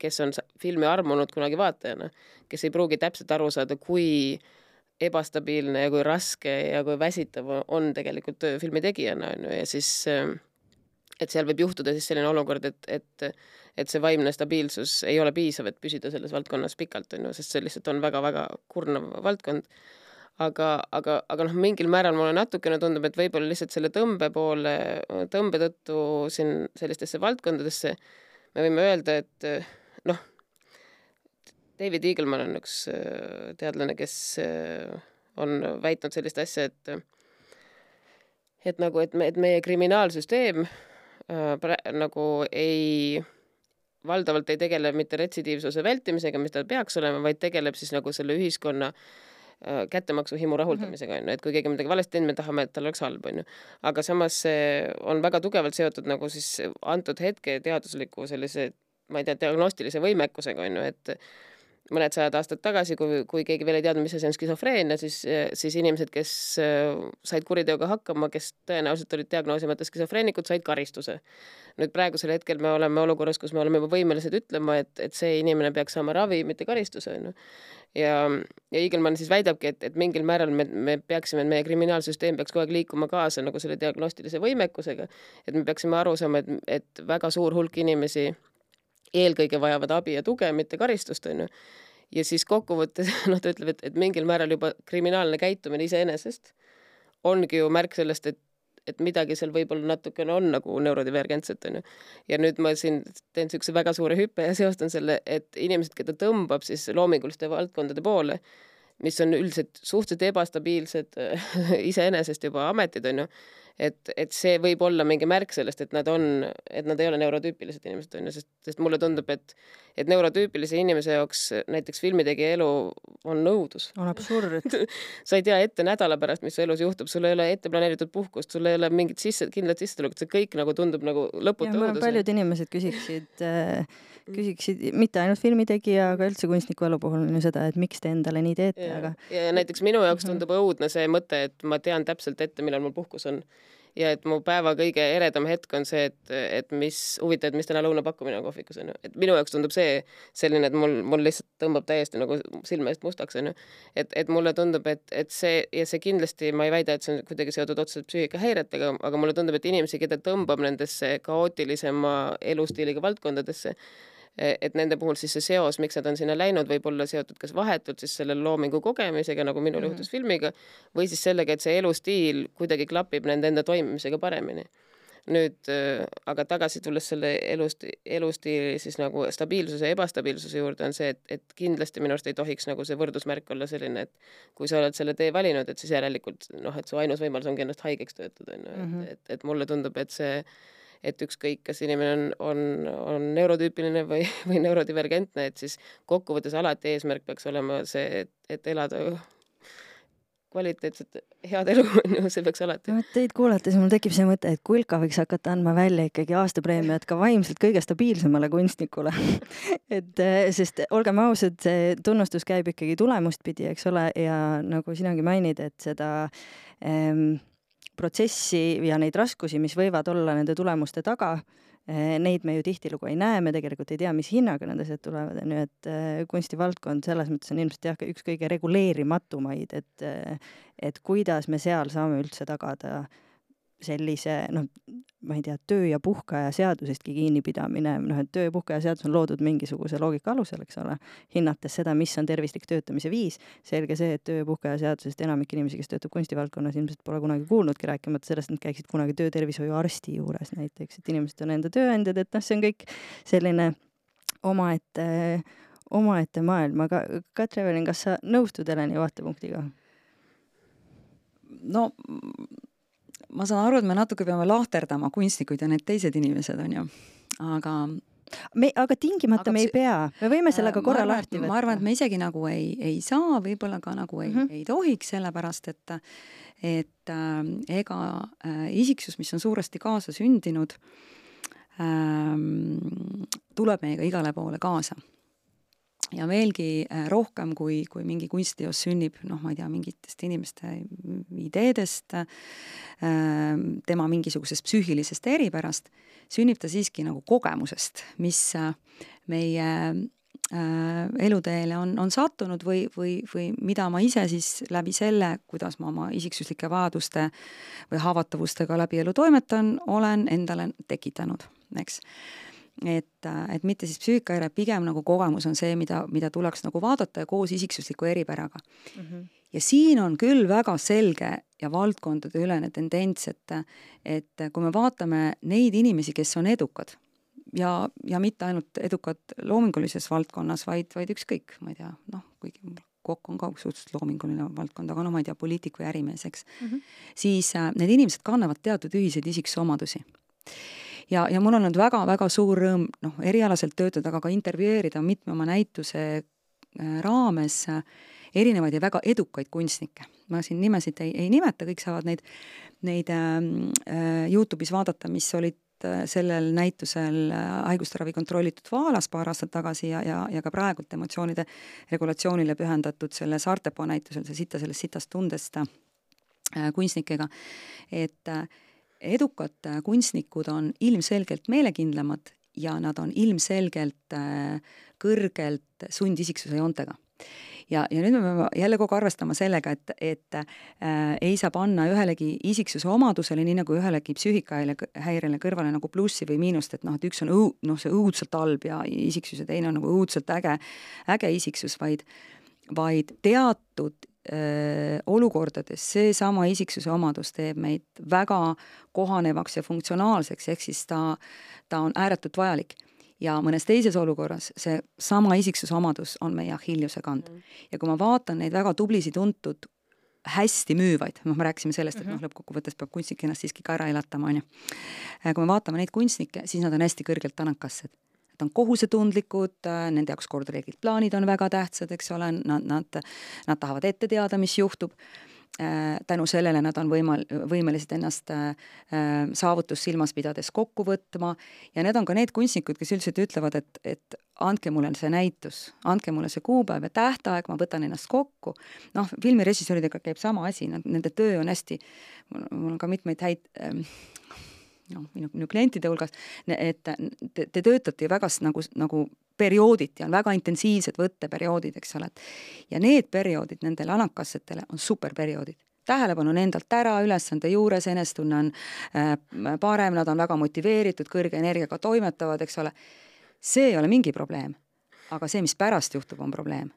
kes on filmi armunud kunagi vaatajana, kes ei pruugi täpselt aru saada, kui ebastabiilne ja kui raske ja kui väsitav on tegelikult töö filmi tegijana, on ju, ja siis et seal võib juhtuda siis selline olukord, et, et et see vaimne stabiilsus ei ole piisav, et püsida selles valdkonnas pikalt, on ju, sest see lihtsalt on väga-väga kurnav valdkond aga, aga, aga noh, mingil määral mulle natukene tundub, et võib-olla lihtsalt selle tõmbe poole, tõmbe tõttu siin sellistesse valdkondadesse me võime öelda, et noh, David Eagleman on üks äh, teadlane, kes äh, on väitnud sellist asja, et et nagu, et me, et meie kriminaalsüsteem äh, nagu ei, valdavalt ei tegele mitte retsidiivsuse vältimisega, mis ta peaks olema, vaid tegeleb siis nagu selle ühiskonna Äh, kättemaksuhimu rahuldamisega, on ju, et kui keegi on midagi valesti teinud, me tahame, et tal oleks halb, on ju. aga samas see on väga tugevalt seotud nagu siis antud hetke teadusliku sellise, ma ei tea, diagnostilise võimekusega, on ju, et mõned sajad aastad tagasi, kui, kui keegi veel ei teadnud, mis asi on skisofreenia, siis, siis inimesed, kes äh, said kuriteoga hakkama, kes tõenäoliselt olid diagnoosimata skisofreenikud, said karistuse. nüüd praegusel hetkel me oleme olukorras, kus me oleme juba võimelised ütlema, et, et see inimene peaks saama ravi, mitte karistuse, on ju ja, ja Iigelmann siis väidabki, et, et mingil määral me, me peaksime, meie kriminaalsüsteem peaks kogu aeg liikuma kaasa nagu selle diagnostilise võimekusega, et me peaksime aru saama, et, et väga suur hulk inimesi eelkõige vajavad abi ja tuge, mitte karistust, on ju. ja siis kokkuvõttes noh, ta ütleb, et, et mingil määral juba kriminaalne käitumine iseenesest ongi ju märk sellest, et et midagi seal võib-olla natukene on nagu neurodivergentset, on ju. ja nüüd ma siin teen niisuguse väga suure hüppe ja seostan selle, et inimesed, keda tõmbab siis loominguliste valdkondade poole, mis on üldiselt suhteliselt ebastabiilsed iseenesest juba ametid, on ju, et, et see võib olla mingi märk sellest, et nad on, et nad ei ole neurotüüpilised inimesed, on ju, sest, sest mulle tundub, et et neurotüüpilise inimese jaoks näiteks filmitegija elu on nõudus. on absurd sa ei tea ette nädala pärast, mis su elus juhtub, sul ei ole ette planeeritud puhkust, sul ei ole mingit sisse, kindlat sissetulekut, see kõik nagu tundub nagu lõputu õudus. paljud inimesed küsiksid äh, küsiksid mitte ainult filmitegija, aga üldse kunstniku elu puhul on ju seda, et miks te endale nii teete, aga ja näiteks minu jaoks mhm. tundub õudne see mõte, et ma tean täpselt ette, millal mul puhkus on ja et mu päeva kõige eredam hetk on see, et, et mis, huvitav, et mis täna lõunapakkumine on kohvikus, on ju. et minu jaoks tundub see selline, et mul, mul lihtsalt tõmbab täiesti nagu silme eest mustaks, on ju. et, et mulle tundub, et, et see ja see kindlasti, ma ei väida, et see on kuidagi seotud otseselt psüühikahäiretega, aga mulle tundub, et inimesi, keda tõmbab nendesse kaootilisema elustiiliga valdkondadesse, et nende puhul siis see seos, miks nad on sinna läinud, võib olla seotud kas vahetult siis selle loomingu kogemisega, nagu minul mm -hmm. juhtus filmiga, või siis sellega, et see elustiil kuidagi klapib nende enda toimimisega paremini. nüüd e, aga tagasi tulles selle elust, elustiili siis nagu stabiilsuse ja ebastabiilsuse juurde on see, et, et kindlasti minu arust ei tohiks nagu see võrdusmärk olla selline, et kui sa oled selle tee valinud, et siis järelikult noh, et su ainus võimalus ongi ennast haigeks töötada, on ju, et, mhm. et, et mulle tundub, et see et ükskõik, kas inimene on, on, on neurotüüpiline või, või neurodivergentne, et siis kokkuvõttes alati eesmärk peaks olema see, et, et elada kvaliteetset head elu, on ju, see peaks alati. teid kuulates mul tekib see mõte, et Kulka võiks hakata andma välja ikkagi aastapreemiat ka vaimselt kõige stabiilsemale kunstnikule et eh, sest olgem ausad, see tunnustus käib ikkagi tulemust pidi, eks ole, ja nagu sinagi mainid, et seda ähm, protsessi ja neid raskusi, mis võivad olla nende tulemuste taga, eh, neid me ju tihtilugu ei näe, me tegelikult ei tea, mis hinnaga need asjad tulevad, on ju, et eh, kunstivaldkond selles mõttes on ilmselt jah, üks kõige reguleerimatumaid, et eh, et kuidas me seal saame üldse tagada sellise noh, ma ei tea, töö ja puhkeaja seadusestki kinnipidamine, noh, et töö ja puhkeaja seadus on loodud mingisuguse loogika alusel, eks ole, hinnates seda, mis on tervislik töötamise viis, selge see, et töö ja puhkeaja seadusest enamik inimesi, kes töötab kunstivaldkonnas, ilmselt pole kunagi kuulnudki, rääkimata sellest, et nad käiksid kunagi töötervishoiuarsti juures näiteks, et inimesed on enda tööandjad, et noh, see on kõik selline omaette, omaette maailm, aga Katre Evelin, kas sa nõustud Heleni vaatepunktiga? no ma saan aru, et me natuke peame lahterdama kunstnikud ja need teised inimesed, on ju, aga me, aga tingimata aga me ei pea, me võime sellega korra arvan, lahti võtta. ma arvan, et me isegi nagu ei, ei saa, võib-olla ka nagu ei mm, -hmm. ei tohiks, sellepärast et et äh, ega äh, isiksus, mis on suuresti kaasasündinud äh,, tuleb meiega igale poole kaasa ja veelgi äh, rohkem, kui, kui mingi kunstiteos sünnib, noh, ma ei tea, mingitest inimeste ideedest, ähm, tema mingisugusest psüühilisest eripärast, sünnib ta siiski nagu kogemusest, mis äh, meie äh, eluteele on, on sattunud või, või, või mida ma ise siis läbi selle, kuidas ma oma isiksuslike vajaduste või haavatavustega läbi elu toimetan, olen endale tekitanud, eks et, et mitte siis psüühikahäire, pigem nagu kogemus on see, mida, mida tuleks nagu vaadata ja koos isiksusliku eripäraga mm. -hmm. ja siin on küll väga selge ja valdkondadeülene tendents, et, et kui me vaatame neid inimesi, kes on edukad ja, ja mitte ainult edukad loomingulises valdkonnas, vaid, vaid ükskõik, ma ei tea, noh, kuigi kokk on ka suhteliselt loominguline valdkond, aga no ma ei tea, poliitik või ärimees, eks mm, -hmm. siis äh, need inimesed kannavad teatud ühiseid isiksusomadusi ja, ja mul on olnud väga-väga suur rõõm noh, erialaselt töötada, aga ka intervjueerida mitme oma näituse äh, raames äh, erinevaid ja väga edukaid kunstnikke. ma siin nimesid ei, ei nimeta, kõik saavad neid, neid ähm, äh, Youtube'is vaadata, mis olid äh, sellel näitusel haiguste ravi kontrollitud Vaalas paar aastat tagasi ja, ja, ja ka praegult emotsioonide regulatsioonile pühendatud selle Saartepoo näitusel, see Sita sellest sitast tundest kunstnikega, et äh, edukad äh, kunstnikud on ilmselgelt meelekindlamad ja nad on ilmselgelt äh, kõrgelt sundisiksuse joontega. ja, ja nüüd me peame jälle kogu aeg arvestama sellega, et, et äh, ei saa panna ühelegi isiksuse omadusele, nii nagu ühelegi psüühikahäirele kõrvale nagu plussi või miinust, et noh, et üks on õu-, noh, see õudselt halb ja isiksus ja teine on nagu õudselt äge, äge isiksus, vaid, vaid teatud olukordades seesama isiksuse omadus teeb meid väga kohanevaks ja funktsionaalseks, ehk siis ta, ta on ääretult vajalik ja mõnes teises olukorras see sama isiksuse omadus on meie Achilleuse kand mm. -hmm. ja kui ma vaatan neid väga tublisid, tuntud, hästi müüvaid, noh, me rääkisime sellest, et mm -hmm. noh, lõppkokkuvõttes peab kunstnik ennast siiski ka ära elatama, on ju. kui me vaatame neid kunstnikke, siis nad on hästi kõrgelt anakassed. Nad on kohusetundlikud, nende jaoks kordreeglid, plaanid on väga tähtsad, eks ole, nad, nad, nad tahavad ette teada, mis juhtub tänu sellele nad on võimal-, võimelised ennast äh, saavutust silmas pidades kokku võtma ja need on ka need kunstnikud, kes üldiselt ütlevad, et, et andke mulle see näitus, andke mulle see kuupäev ja tähtaeg, ma võtan ennast kokku. noh, filmirežissööridega käib sama asi, nad, nende töö on hästi, mul on ka mitmeid häid ähm, noh, minu, minu klientide hulgas, et te, te töötate ju väga nagu, nagu periooditi, on väga intensiivsed võtteperioodid, eks ole, et ja need perioodid nendele anakassetele on superperioodid tähelepanu on endalt ära, ülesande juures, enesetunne on äh, parem, nad on väga motiveeritud, kõrge energiaga toimetavad, eks ole. see ei ole mingi probleem. aga see, mis pärast juhtub, on probleem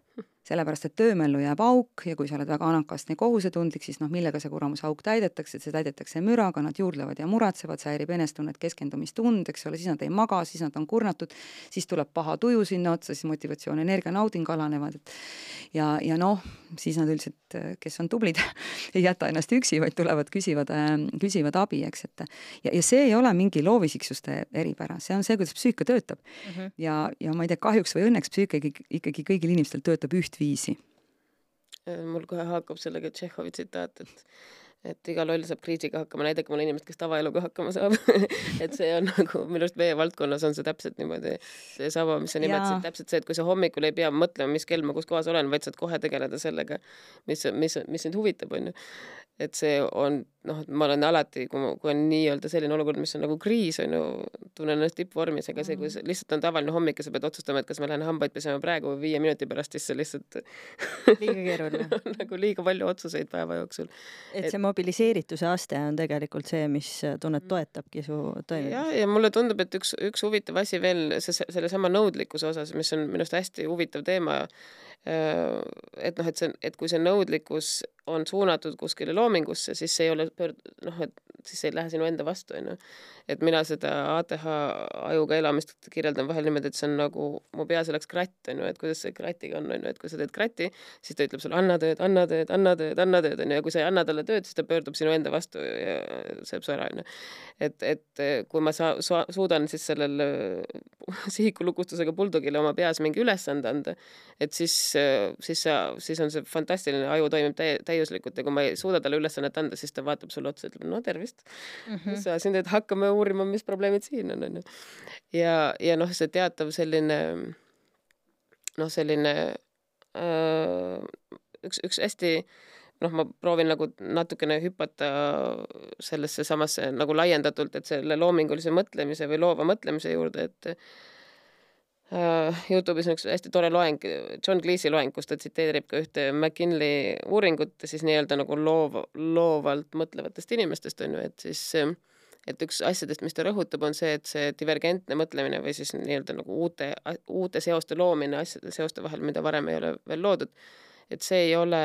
sellepärast et töömällu jääb auk ja kui sa oled väga anakast ja kohusetundlik, siis noh, millega see kuramuse auk täidetakse, see täidetakse müraga, nad juurdlevad ja muretsevad, see häirib enestunnet, keskendumistund, eks ole, siis nad ei maga, siis nad on kurnatud, siis tuleb paha tuju sinna otsa, siis motivatsioon, energia, nauding alanevad, et ja, ja noh, siis nad üldiselt, kes on tublid ei jäta ennast üksi, vaid tulevad, küsivad äh,, küsivad abi, eks, et ja, ja see ei ole mingi loovisiksuste eripära, see on see, kuidas psüühika töötab mm. -hmm. ja, ja ma ei tea, kahjuks või õnneks psüühika ikkagi, ikkagi kõigil inimestel töötab üht ühtviisi? Äh, mul kohe haakub sellega Tšehhovi tsitaat, et et iga loll saab kriisiga hakkama, näidake mulle inimest, kes tavaeluga hakkama saab. Et see on nagu minu arust meie valdkonnas on see täpselt niimoodi seesama, mis sa nimetasid, täpselt see, et kui sa hommikul ei pea mõtlema, mis kell ma kus kohas olen, vaid saad kohe tegeleda sellega, mis, mis, mis sind huvitab, onju et see on noh, et ma olen alati, kui kui on nii-öelda selline olukord, mis on nagu kriis, on ju, tunnen ennast tippvormis, aga see, kui see lihtsalt on tavaline hommik ja sa pead otsustama, et kas ma lähen hambaid pesema praegu või viie minuti pärast, siis see lihtsalt liiga keeruline nagu liiga palju otsuseid päeva jooksul. et see mobiliseerituse aste on tegelikult see, mis tunned toetabki su toimimist. jah, ja mulle tundub, et üks, üks huvitav asi veel, see, sellesama nõudlikkuse osas, mis on minu arust hästi huvitav teema et noh, et see, et kui see nõudlikkus on suunatud kuskile loomingusse, siis see ei ole pöörd-, noh, et siis ei lähe sinu enda vastu, onju. et mina seda ATH ajuga elamist kirjeldan vahel niimoodi, et see on nagu, mu peas oleks kratt, onju, et kuidas see kratiga on, onju, et kui sa teed kratti, siis ta ütleb sulle anna tööd, anna tööd, anna tööd, anna tööd, onju, ja kui sa ei anna talle tööd, siis ta pöördub sinu enda vastu ja sööb su ära, onju. et, et kui ma saa-, su-, suudan siis sellele sihikulukustusega buldogile oma peas mingi ülesande anda, et siis, siis sa, siis on see fantastiline, aju toimib täie-, täiuslikult ja kui ma ei suuda talle ülesannet anda, siis ta vaatab sulle otsa, ütleb no tervist mm. -hmm. sa siin teed, hakkame uurima, mis probleemid siin on, onju. ja, ja noh, see teatav selline noh, selline öö, üks, üks hästi noh, ma proovin nagu natukene hüpata sellesse samasse nagu laiendatult, et selle loomingulise mõtlemise või loova mõtlemise juurde, et Youtube'is on üks hästi tore loeng, John Cleese'i loeng, kus ta tsiteerib ka ühte McKinley uuringut siis nii-öelda nagu loov, loovalt mõtlevatest inimestest on ju, et siis et üks asjadest, mis ta rõhutab, on see, et see divergentne mõtlemine või siis nii-öelda nagu uute, uute seoste loomine asjade seoste vahel, mida varem ei ole veel loodud, et see ei ole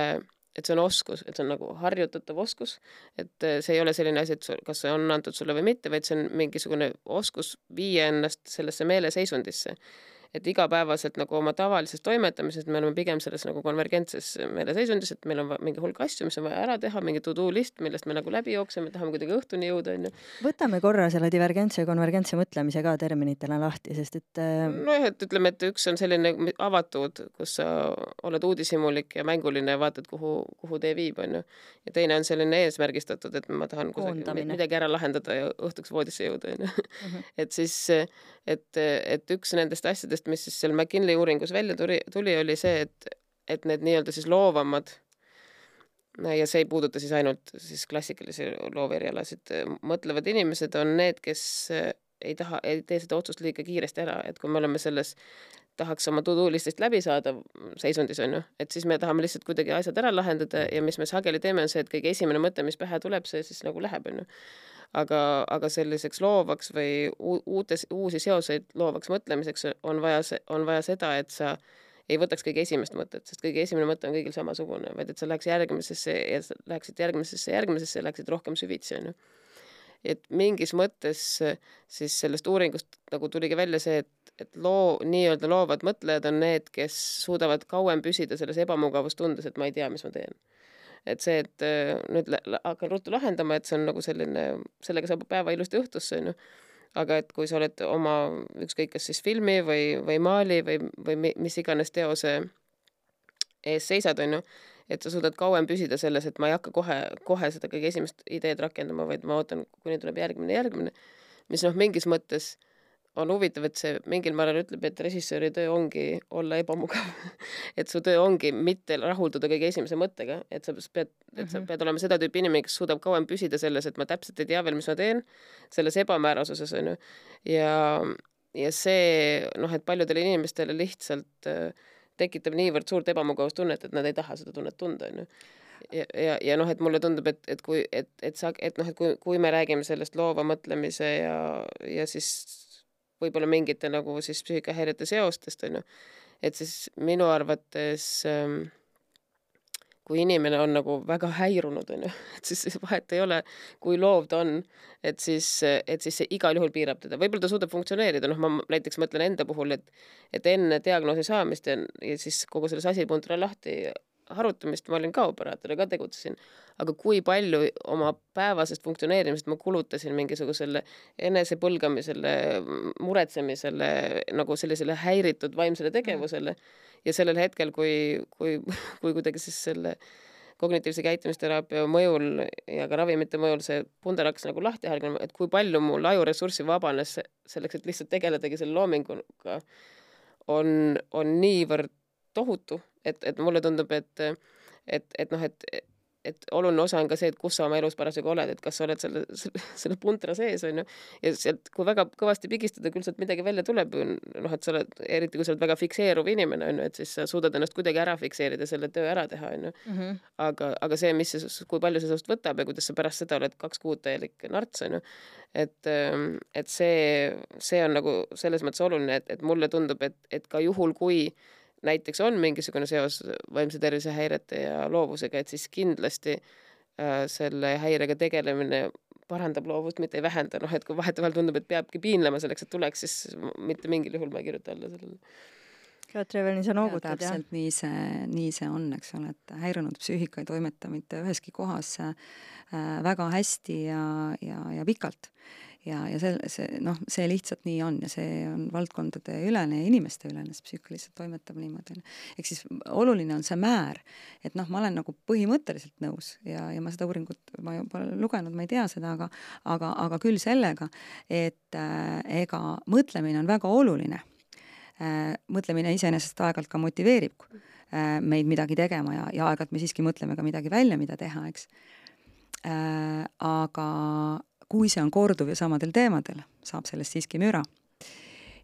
et see on oskus, et see on nagu harjutatav oskus, et see ei ole selline asi, et sul, kas see on antud sulle või mitte, vaid see on mingisugune oskus viia ennast sellesse meeleseisundisse et igapäevaselt nagu oma tavalises toimetamises me oleme pigem selles nagu konvergentses meeleseisundis, et meil on mingi hulk asju, mis on vaja ära teha, mingi to-do list, millest me nagu läbi jookseme, tahame kuidagi õhtuni jõuda, onju. võtame korra selle divergentse ja konvergentse mõtlemise ka terminitena lahti, sest et äh, nojah, et ütleme, et üks on selline avatud, kus sa oled uudishimulik ja mänguline ja vaatad, kuhu, kuhu tee viib, onju. ja teine on selline eesmärgistatud, et ma tahan kusagil midagi ära lahendada ja õhtuks voodisse jõuda, onju. Mhm. et siis, et, et üks nendest asjadest, mis siis seal McKinley uuringus välja tuli, tuli, oli see, et, et need nii-öelda siis loovamad ja see ei puuduta siis ainult siis klassikalisi looverialasid, mõtlevad inimesed on need, kes ei taha, ei tee seda otsust liiga kiiresti ära, et kui me oleme selles, tahaks oma to-do listist läbi saada seisundis, on ju, et siis me tahame lihtsalt kuidagi asjad ära lahendada ja mis me sageli teeme, on see, et kõige esimene mõte, mis pähe tuleb, see siis nagu läheb, on ju. Aga, aga selliseks loovaks või uutes, uusi seoseid loovaks mõtlemiseks on vaja, on vaja seda, et sa ei võtaks kõige esimest mõtet, sest kõige esimene mõte on kõigil samasugune, vaid et sa läheks järgmisesse ja läheksid järgmisesse, järgmisesse läheksid rohkem süvitsi, on ju et mingis mõttes siis sellest uuringust nagu tuligi välja see, et, et loo, nii-öelda loovad mõtlejad on need, kes suudavad kauem püsida selles ebamugavustundes, et ma ei tea, mis ma teen. Et see, et äh, nüüd hakkan ruttu lahendama, et see on nagu selline, sellega saab päeva ilusti õhtusse, onju. Aga et kui sa oled oma ükskõik kas siis filmi või, või maali või, või mis iganes teose ees seisad, onju, et sa suudad kauem püsida selles, et ma ei hakka kohe, kohe seda kõige esimest ideed rakendama, vaid ma ootan, kuni tuleb järgmine, järgmine, mis noh, mingis mõttes on huvitav, et see mingil määral ütleb, et režissööri töö ongi olla ebamugav et su töö ongi mitte rahulduda kõige esimese mõttega, et sa pead, et sa mhm. pead olema seda tüüpi inimene, kes suudab kauem püsida selles, et ma täpselt ei tea veel, mis ma teen, selles ebamäärasuses on ju. ja, ja see noh, et paljudele inimestele lihtsalt äh, tekitab niivõrd suurt ebamugavustunnet, et nad ei taha seda tunnet tunda, onju ja, ja, ja noh, et mulle tundub, et, et kui, et, et sa, et noh, et kui, kui me räägime sellest loova mõtlemise ja, ja siis võib-olla mingite nagu siis psüühikahäirete seostest, on ju, et siis minu arvates ähm, kui inimene on nagu väga häirunud, on ju, et siis vahet ei ole, kui loov ta on, et siis, et siis see igal juhul piirab teda. võib-olla ta suudab funktsioneerida, noh, ma näiteks mõtlen enda puhul, et et enne diagnoosi saamist ja, ja siis kogu selle sasipuntra lahti harutamist ma olin ka operaator ja ka tegutsesin, aga kui palju oma päevasest funktsioneerimisest ma kulutasin mingisugusele enesepõlgamisele, muretsemisele, nagu sellisele häiritud vaimsele tegevusele ja sellel hetkel, kui, kui, kui kuidagi siis selle kognitiivse käitumisteraapia mõjul ja ka ravimite mõjul see pundar hakkas nagu lahti hargnema, et kui palju mul ajuressurssi vabanes selleks, et lihtsalt tegeledagi selle loominguga, on, on niivõrd tohutu, et, et mulle tundub, et, et, et noh, et et oluline osa on ka see, et kus sa oma elus parasjagu oled, et kas sa oled selle, selle, selle puntra sees, on ju, ja sealt, kui väga kõvasti pigistada, küll sealt midagi välja tuleb, noh, et sa oled, eriti kui sa oled väga fikseeruv inimene, on ju, et siis sa suudad ennast kuidagi ära fikseerida, selle töö ära teha, on ju. Mhm. aga, aga see, mis see, kui palju see sinust võtab ja kuidas sa pärast seda oled kaks kuud täielik narts, on ju, et, ähm, et see, see on nagu selles mõttes oluline, et, et mulle tundub, et, et ka juhul, kui näiteks on mingisugune seos vaimse tervise häirete ja loovusega, et siis kindlasti äh, selle häirega tegelemine parandab loovust, mitte ei vähenda, noh et kui vahetevahel tundub, et peabki piinlema selleks, et tuleks, siis mitte mingil juhul ma ei kirjuta alla sellele. Katre veel nii sa noogutad, jah? täpselt nii see, nii see on, eks ole, et häirunud psüühika ei toimeta mitte üheski kohas äh, väga hästi ja, ja, ja pikalt ja, ja see, see noh, see lihtsalt nii on ja see on valdkondade ülene ja inimeste ülene, see psüühika lihtsalt toimetab niimoodi. ehk siis oluline on see määr, et noh, ma olen nagu põhimõtteliselt nõus ja, ja ma seda uuringut, ma pole lugenud, ma ei tea seda, aga aga, aga küll sellega, et äh, ega mõtlemine on väga oluline äh,. mõtlemine iseenesest aeg-ajalt ka motiveerib äh, meid midagi tegema ja, ja aeg-ajalt me siiski mõtleme ka midagi välja, mida teha, eks äh,. aga kui see on korduv ja samadel teemadel, saab sellest siiski müra,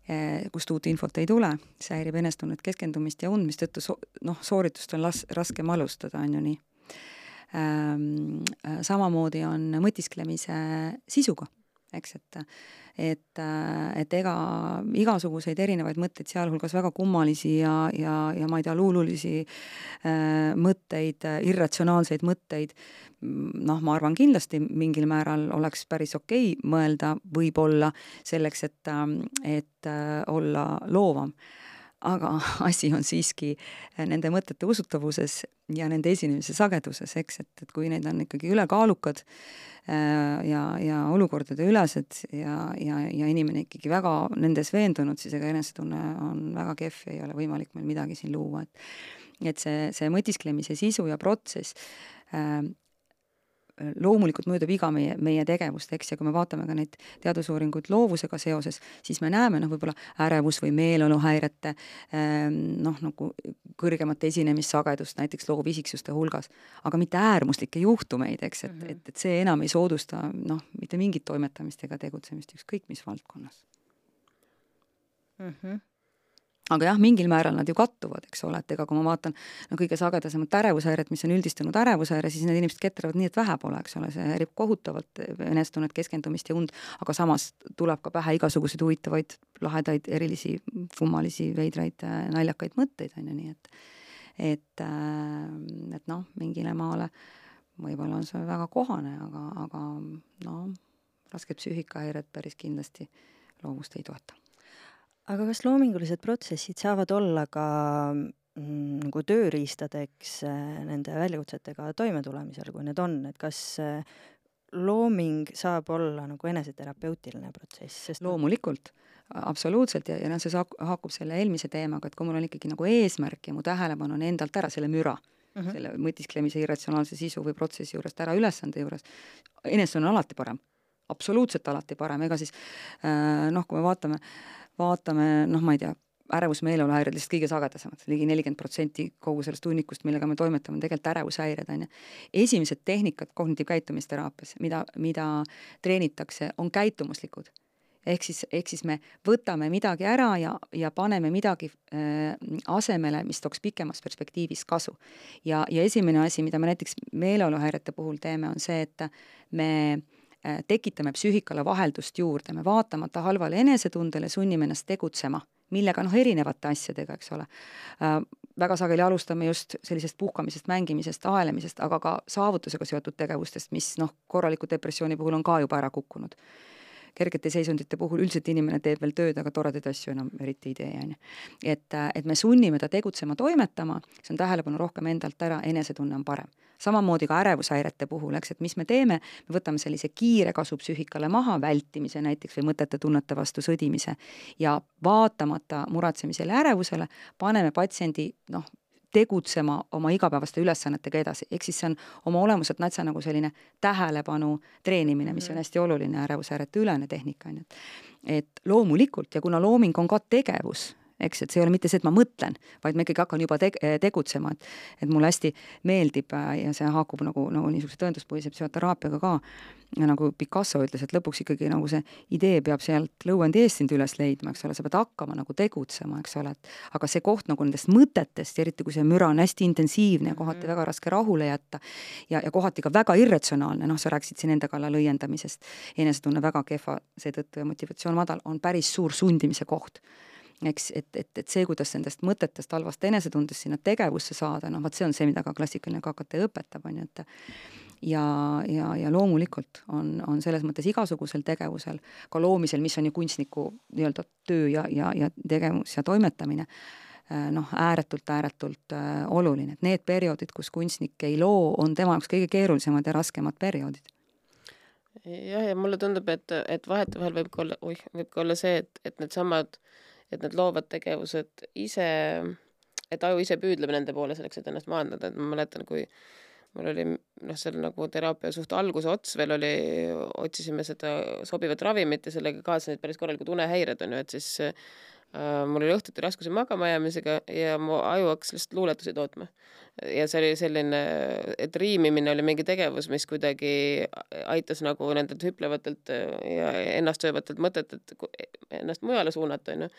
eh, kust uut infot ei tule, see häirib enestunnet, keskendumist ja und, mistõttu so-, noh, sooritust on las-, raskem alustada, on ju nii. Ehm, samamoodi on mõtisklemise sisuga, eks, et et, et ega igasuguseid erinevaid mõtteid, sealhulgas väga kummalisi ja, ja, ja ma ei tea, luululisi äh, mõtteid, irratsionaalseid mõtteid, noh, ma arvan, kindlasti mingil määral oleks päris okei okay mõelda võib-olla selleks, et, et äh, olla loovam. Aga asi on siiski nende mõtete usutavuses ja nende esinemise sageduses, eks, et, et kui need on ikkagi ülekaalukad äh, ja, ja olukordade ülesed ja, ja, ja inimene ikkagi väga nendes veendunud, siis ega enesetunne on väga kehv ei ole võimalik meil midagi siin luua, et et see, see mõtisklemise sisu ja protsess äh, loomulikult mõjutab iga meie, meie tegevust, eks, ja kui me vaatame ka neid teadusuuringuid loovusega seoses, siis me näeme noh, võib-olla ärevus- või meeleoluhäirete ehm, noh, nagu kõrgemat esinemissagedust näiteks loovisiksuste hulgas, aga mitte äärmuslikke juhtumeid, eks, et mm, -hmm. et, et see enam ei soodusta noh, mitte mingit toimetamist ega tegutsemist ükskõik mis valdkonnas mm. -hmm aga jah, mingil määral nad ju kattuvad, eks ole, et ega kui ma vaatan no kõige sagedasemat ärevushäiret, mis on üldistunud ärevushäire, siis need inimesed ketrevad nii, et vähe pole, eks ole, see häirib kohutavalt enesetunnet, keskendumist ja und, aga samas tuleb ka pähe igasuguseid huvitavaid, lahedaid, erilisi, kummalisi, veidraid, naljakaid mõtteid, on ju, nii et et, äh, et noh, mingile maale võib-olla on see väga kohane, aga, aga no rasked psüühikahäired päris kindlasti loovust ei toeta aga kas loomingulised protsessid saavad olla ka mm, nagu tööriistadeks äh, nende väljakutsetega toimetulemisel, kui need on, et kas äh, looming saab olla nagu eneseterapeutiline protsess, sest loomulikult, absoluutselt. Ja, ja noh, see saak-, haakub selle eelmise teemaga, et kui mul on ikkagi nagu eesmärk ja mu tähelepanu on endalt ära selle müra mm, -hmm. selle mõtisklemise irratsionaalse sisu või protsessi juurest ära ülesande juures, enesetunne on alati parem, absoluutselt alati parem, ega siis äh, noh, kui me vaatame äh, vaatame noh, ma ei tea, ärevusmeeleoluhäired lihtsalt kõige sagedasemad ligi, nelikümmend protsenti kogu sellest hunnikust, millega me toimetame, on tegelikult ärevushäired, on ju. esimesed tehnikad kognitiivkäitumisteraapias, mida, mida treenitakse, on käitumuslikud. ehk siis, ehk siis me võtame midagi ära ja, ja paneme midagi äh, asemele, mis tooks pikemas perspektiivis kasu. ja, ja esimene asi, mida me näiteks meeleoluhäirete puhul teeme, on see, et me Äh, tekitame psüühikale vaheldust juurde, me vaatamata halvale enesetundele sunnime ennast tegutsema, millega noh, erinevate asjadega, eks ole äh,. väga sageli alustame just sellisest puhkamisest, mängimisest, aelemisest, aga ka saavutusega seotud tegevustest, mis noh, korraliku depressiooni puhul on ka juba ära kukkunud kergete seisundite puhul üldiselt inimene teeb veel tööd, aga toredaid asju enam eriti ei tee, on ju. et, et me sunnime ta tegutsema, toimetama, see on tähelepanu rohkem endalt ära, enesetunne on parem. Samamoodi ka ärevushäirete puhul, eks, et mis me teeme, me võtame sellise kiire kasu psüühikale maha, vältimise näiteks või mõtete tunnete vastu sõdimise ja vaatamata muretsemisele ja ärevusele, paneme patsiendi noh, tegutsema oma igapäevaste ülesannetega edasi, ehk siis see on oma olemuselt natsa nagu selline tähelepanu treenimine, mis on mhm. hästi oluline ärevushäirete ülene tehnika, on ju. et loomulikult ja kuna looming on ka tegevus, eks, et see ei ole mitte see, et ma mõtlen, vaid ma ikkagi hakkan juba teg-, tegutsema, et et mulle hästi meeldib äh, ja see haakub nagu, nagu niisuguse tõenduspõhise psühhoteraapiaga ka, nagu Picasso ütles, et lõpuks ikkagi nagu see idee peab sealt lõuendi eest sind üles leidma, eks ole, sa pead hakkama nagu tegutsema, eks ole, et aga see koht nagu nendest mõtetest, eriti kui see müra on hästi intensiivne ja kohati -hmm. väga raske rahule jätta ja, ja kohati ka väga irratsionaalne, noh, sa rääkisid siin enda kallal õiendamisest, enesetunne väga kehva seetõttu ja motivatsioon madal, on päris suur sundimise koht eks, et, et, et see, kuidas nendest mõtetest, halvast enesetundest sinna tegevusse saada, noh vot see on see, mida ka klassikaline KKT õpetab, on ju, et ja, ja, ja loomulikult on, on selles mõttes igasugusel tegevusel, ka loomisel, mis on ju kunstniku nii-öelda töö ja, ja, ja tegevus ja toimetamine, äh, noh, ääretult, ääretult äh, oluline, et need perioodid, kus kunstnik ei loo, on tema jaoks kõige keerulisemad ja raskemad perioodid. Jah, ja mulle tundub, et, et vahetevahel võib ka olla, oih, võib ka olla see, et, et needsamad äh, et need loovad tegevused ise, et aju ise püüdleb nende poole selleks, et ennast maandada, et ma mäletan, kui mul oli noh, seal nagu teraapia suht alguse ots veel oli, otsisime seda sobivat ravimit ja sellega kaasnesid päris korralikud unehäired on ju, et siis äh, mul oli õhtuti raskusi magama jäämisega ja mu aju hakkas lihtsalt luuletusi tootma ja see oli selline, et riimimine oli mingi tegevus, mis kuidagi aitas nagu nendelt hüplevatelt ja ennastsöövatelt mõtetelt ennast mujale suunata, onju.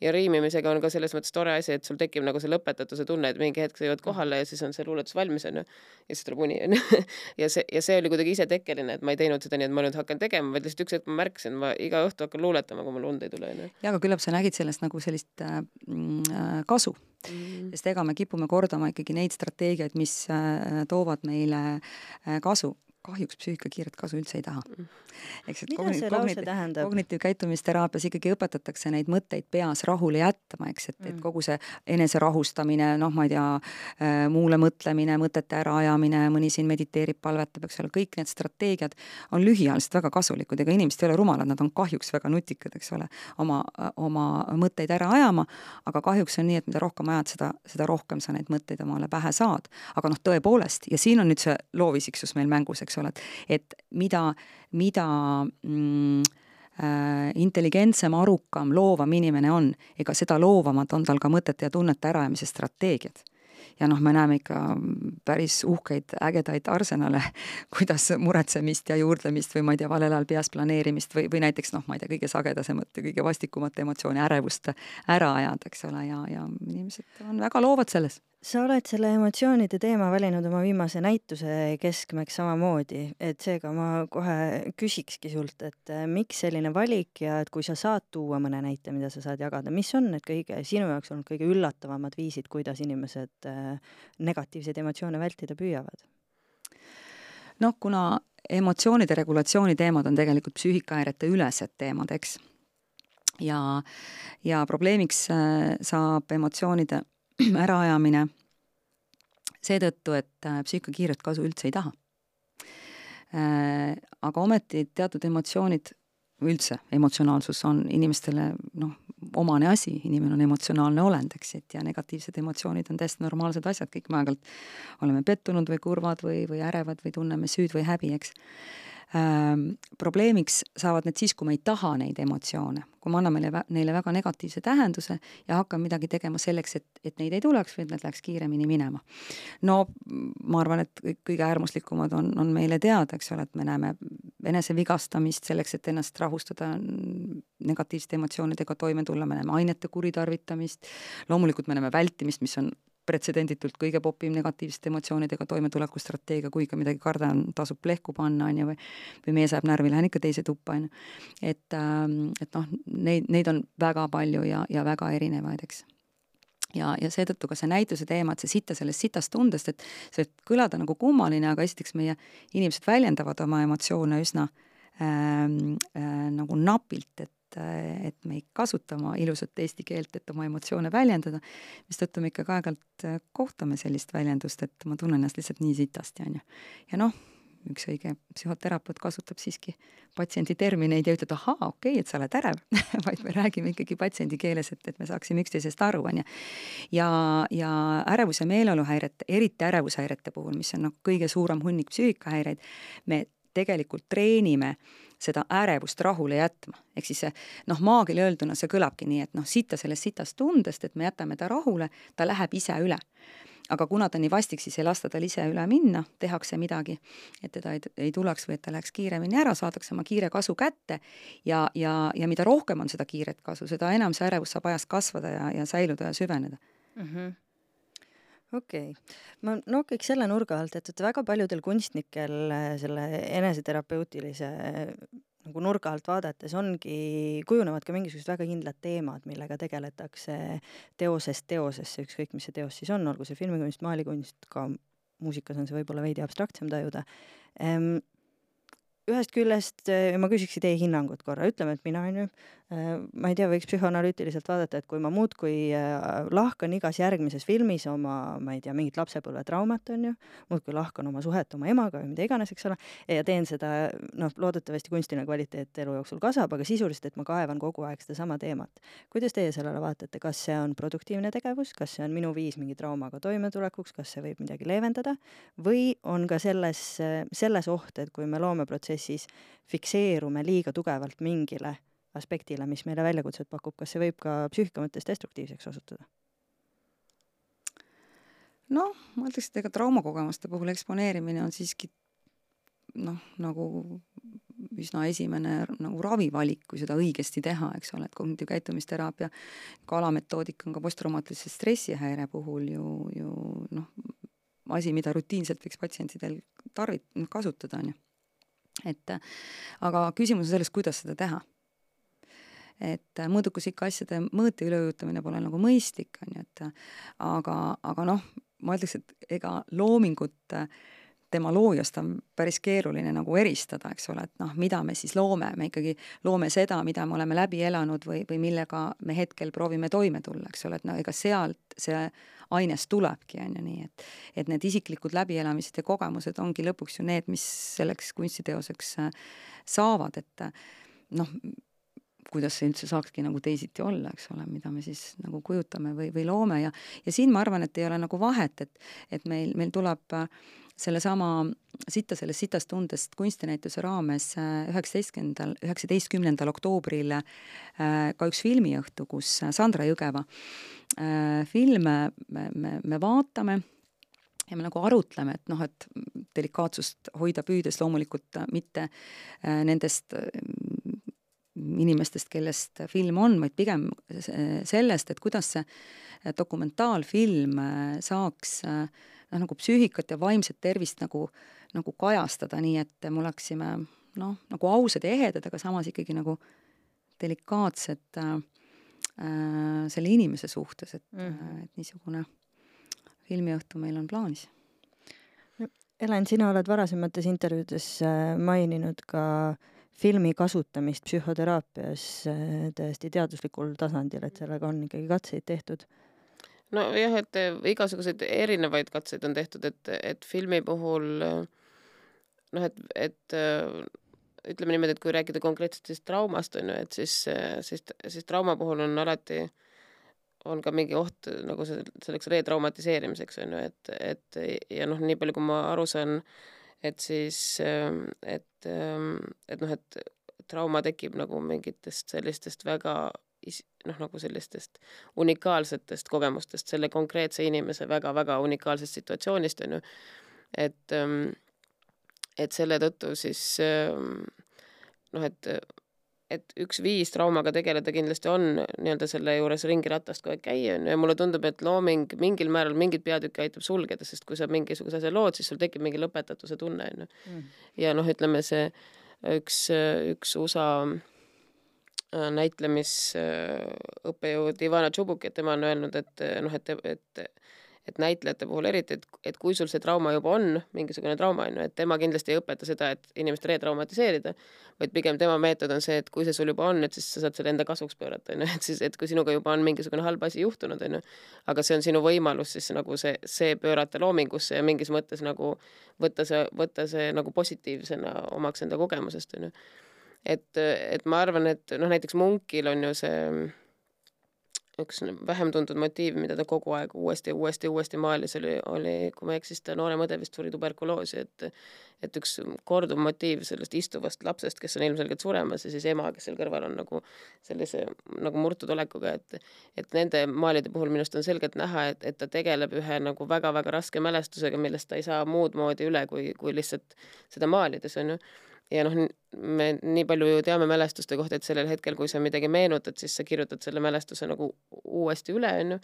ja riimimisega on ka selles mõttes tore asi, et sul tekib nagu see lõpetatuse tunne, et mingi hetk sa jõuad kohale ja siis on see luuletus valmis, onju. ja siis tuleb uni, onju. ja see, ja see oli kuidagi isetekkeline, et ma ei teinud seda nii, et ma nüüd hakkan tegema, vaid lihtsalt üks hetk ma märkasin, ma iga õhtu hakkan luuletama, kui mul und ei tule, onju. ja, aga küllap sa nägid sellest nagu sellist äh, mm, äh kasu mm.. sest ega me kipume kordama ikkagi neid strateegiaid, mis äh, toovad meile äh, kasu kahjuks psüühika kiiret kasu üldse ei taha. Mm. eks, et kognit-, kognit-, kognitiivkäitumisteraapias ikkagi õpetatakse neid mõtteid peas rahule jätma, eks, et mm., et kogu see eneserahustamine, noh, ma ei tea äh,, muule mõtlemine, mõtete äraajamine, mõni siin mediteerib, palvetab, eks ole, kõik need strateegiad on lühiajaliselt väga kasulikud, ega inimesed ei ole rumalad, nad on kahjuks väga nutikad, eks ole, oma, oma mõtteid ära ajama, aga kahjuks on nii, et mida rohkem ajad, seda, seda rohkem sa neid mõtteid omale pähe saad. aga noh, tõepoolest, ja siin on nüüd see loovisiksus meil mängus, eks eks ole, et, et mida, mida mm, äh, intelligentsem, arukam, loovam inimene on, ega seda loovamad on tal ka mõtete ja tunnete äraajamise strateegiad. Ja noh, me näeme ikka päris uhkeid, ägedaid arsenale, kuidas muretsemist ja juurdlemist või ma ei tea, valel ajal peas planeerimist või, või näiteks noh, ma ei tea, kõige sagedasemat ja kõige vastikumat emotsiooni, ärevust ära ajada, eks ole, ja, ja inimesed on väga loovad selles sa oled selle emotsioonide teema valinud oma viimase näituse keskmeks samamoodi, et seega ma kohe küsikski sult, et äh, miks selline valik ja et kui sa saad tuua mõne näite, mida sa saad jagada, mis on need kõige, sinu jaoks olnud kõige üllatavamad viisid, kuidas inimesed äh, negatiivseid emotsioone vältida püüavad? noh, kuna emotsioonide regulatsiooni teemad on tegelikult psüühikahäirete ülesed teemad, eks, ja, ja probleemiks äh, saab emotsioonide äraajamine seetõttu, et äh, psüühika kiiret kasu üldse ei taha. Äh, aga ometi teatud emotsioonid, üldse emotsionaalsus on inimestele noh, omane asi, inimene on emotsionaalne olend, eks, et ja negatiivsed emotsioonid on täiesti normaalsed asjad, kõik me aeg-ajalt oleme pettunud või kurvad või, või ärevad või tunneme süüd või häbi, eks probleemiks saavad need siis, kui me ei taha neid emotsioone, kui me anname neile, neile väga negatiivse tähenduse ja hakkame midagi tegema selleks, et, et neid ei tuleks või et nad läheks kiiremini minema. no ma arvan, et kõige äärmuslikumad on, on meile teada, eks ole, et me näeme enesevigastamist selleks, et ennast rahustada, negatiivsete emotsioonidega toime tulla, me näeme ainete kuritarvitamist, loomulikult me näeme vältimist, mis on pretsedenditult kõige popim negatiivsete emotsioonidega toimetuleku strateegia, kui ikka midagi karda on, tasub plehku panna, on ju, või või mees ajab närvi, lähen ikka teise tuppa, on ju. et, ähm, et noh, neid, neid on väga palju ja, ja väga erinevaid, eks ja, ja seetõttu ka see näituse teema, et see sitta sellest sitast tundest, et see võib kõlada nagu kummaline, aga esiteks meie inimesed väljendavad oma emotsioone üsna ähm, äh, nagu napilt, et et, et me ei kasuta oma ilusat eesti keelt, et oma emotsioone väljendada, mistõttu me ikkagi aeg-ajalt kohtame sellist väljendust, et ma tunnen ennast lihtsalt nii sitasti, on ju. ja noh, üks õige psühhoterapeut kasutab siiski patsiendi termineid ja ütleb, ahaa, okei okay,, et sa oled ärev vaid me räägime ikkagi patsiendi keeles, et, et me saaksime üksteisest aru, on ju. ja, ja ärevus- ja meeleoluhäirete, eriti ärevushäirete puhul, mis on noh, kõige suurem hunnik psüühikahäireid, me tegelikult treenime seda ärevust rahule jätma. ehk siis see noh, maakeeli öelduna see kõlabki nii, et noh, sitta sellest sitast tundest, et me jätame ta rahule, ta läheb ise üle. aga kuna ta nii vastik, siis ei lasta tal ise üle minna, tehakse midagi, et teda ei, ei tuleks või et ta läheks kiiremini ära, saadakse oma kiire kasu kätte ja, ja, ja mida rohkem on seda kiiret kasu, seda enam see ärevus saab ajas kasvada ja, ja säiluda ja süveneda mm. -hmm okei okay., ma nokiks selle nurga alt, et, et väga paljudel kunstnikel äh, selle eneseterapeutilise nagu nurga alt vaadates ongi, kujunevad ka mingisugused väga kindlad teemad, millega tegeletakse teosest teosesse, ükskõik mis see teos siis on, olgu see filmikunst, maalikunst, ka muusikas on see võib-olla veidi abstraktsem tajuda ehm,. ühest küljest äh, ma küsiksin teie hinnangut korra, ütleme, et mina on ju Äh, ma ei tea, võiks psühhoanalüütiliselt vaadata, et kui ma muudkui äh, lahkan igas järgmises filmis oma, ma ei tea, mingit lapsepõlvetraumat, on ju, muudkui lahkan oma suhet oma emaga või mida iganes, eks ole, ja teen seda, noh, loodetavasti kunstiline kvaliteet elu jooksul kasvab, aga sisuliselt, et ma kaevan kogu aeg sedasama teemat. kuidas teie sellele vaatate, kas see on produktiivne tegevus, kas see on minu viis mingi traumaga toimetulekuks, kas see võib midagi leevendada? Või on ka selles, selles oht, et kui me loomeprotsessis fikseerume liiga tugevalt mingile aspektile, mis meile väljakutset pakub, kas see võib ka psüühika mõttes destruktiivseks osutuda? noh, ma ütleks, et ega traumakogemuste puhul eksponeerimine on siiski noh, nagu üsna esimene nagu ravivalik, kui seda õigesti teha, eks ole, et kognitiivkäitumisteraapia ka alametoodika on ka posttraumaatilise stressihäire puhul ju, ju noh, asi, mida rutiinselt võiks patsientidel tarvit-, kasutada, on ju. et aga küsimus on selles, kuidas seda teha et mõõdukuslike asjade mõõte üleujutamine pole nagu mõistlik, on ju, et aga, aga noh, ma ütleks, et ega loomingut tema loojast on päris keeruline nagu eristada, eks ole, et noh, mida me siis loome, me ikkagi loome seda, mida me oleme läbi elanud või, või millega me hetkel proovime toime tulla, eks ole, et no ega sealt see aines tulebki, on ju nii, et et need isiklikud läbielamised ja kogemused ongi lõpuks ju need, mis selleks kunstiteoseks saavad, et noh, kuidas see üldse saakski nagu teisiti olla, eks ole, mida me siis nagu kujutame või, või loome ja ja siin ma arvan, et ei ole nagu vahet, et et meil, meil tuleb äh, sellesama Sitta sellest sitast tundest kunstinäituse raames äh, üheksateistkümnendal, üheksateistkümnendal oktoobril äh, ka üks filmiõhtu, kus Sandra Jõgeva filme me, me, me vaatame ja me nagu arutleme, et noh, et delikaatsust hoida püüdes loomulikult mitte nendest inimestest, kellest film on, vaid pigem sellest, et kuidas see dokumentaalfilm saaks noh, nagu psüühikat ja vaimset tervist nagu, nagu kajastada, nii et me oleksime noh, nagu ausad ja ehedad, aga samas ikkagi nagu delikaatsed äh, selle inimese suhtes, et mm, et niisugune filmiõhtu meil on plaanis. Helen, sina oled varasemates intervjuudes äh, maininud ka äh, filmi kasutamist psühhoteraapias äh, täiesti teaduslikul tasandil, et sellega on ikkagi katseid tehtud? nojah, et äh, igasuguseid erinevaid katseid on tehtud, et, et filmi puhul äh, noh, et, et ütleme niimoodi, et kui rääkida konkreetselt siis traumast, on ju, et siis, siis, siis trauma puhul on alati, on ka mingi oht nagu selleks retraumatiseerimiseks, on ju, et, et ja noh, nii palju, kui ma aru saan, et siis, ähm, et, ähm, et noh, et trauma tekib nagu mingitest sellistest väga is-, noh, nagu sellistest unikaalsetest kogemustest, selle konkreetse inimese väga-väga unikaalsest situatsioonist, on ju, et ähm, et selle tõttu siis noh, et et üks viis traumaga tegeleda kindlasti on nii-öelda selle juures ringiratast kogu aeg käia, on ju, ja mulle tundub, et looming mingil määral mingit peatükki aitab sulgeda, sest kui sa mingisuguse asja lood, siis sul tekib mingi lõpetatuse tunne, on ju. Mm. ja noh, ütleme see üks, üks USA äh, näitlemisõppejõud Ivana Tšubuk, et tema on öelnud, et noh, et, et et näitlejate puhul eriti, et, et kui sul see trauma juba on, mingisugune trauma on ju, et tema kindlasti ei õpeta seda, et inimest retraumatiseerida, vaid pigem tema meetod on see, et kui see sul juba on, et siis sa saad selle enda kasuks pöörata, on ju, et siis, et kui sinuga juba on mingisugune halb asi juhtunud, on ju, aga see on sinu võimalus siis nagu see, see pöörata loomingusse ja mingis mõttes nagu võtta see, võtta see nagu positiivsena omaks enda kogemusest, on ju. et, et ma arvan, et noh, näiteks Munkil on ju see üks vähem tuntud motiiv, mida ta kogu aeg uuesti ja uuesti ja uuesti maalis, oli, oli, kui ma ei eksi, siis ta noorem õde vist suri tuberkuloosi, et et üks korduv motiiv sellest istuvast lapsest, kes on ilmselgelt suremas ja siis ema, kes seal kõrval on nagu sellise nagu murtud olekuga, et et nende maalide puhul minu arust on selgelt näha, et, et ta tegeleb ühe nagu väga-väga raske mälestusega, millest ta ei saa muud moodi üle, kui, kui lihtsalt seda maalides, on ju ja noh, me nii palju ju teame mälestuste kohta, et sellel hetkel, kui sa midagi meenutad, siis sa kirjutad selle mälestuse nagu uuesti üle, on ju.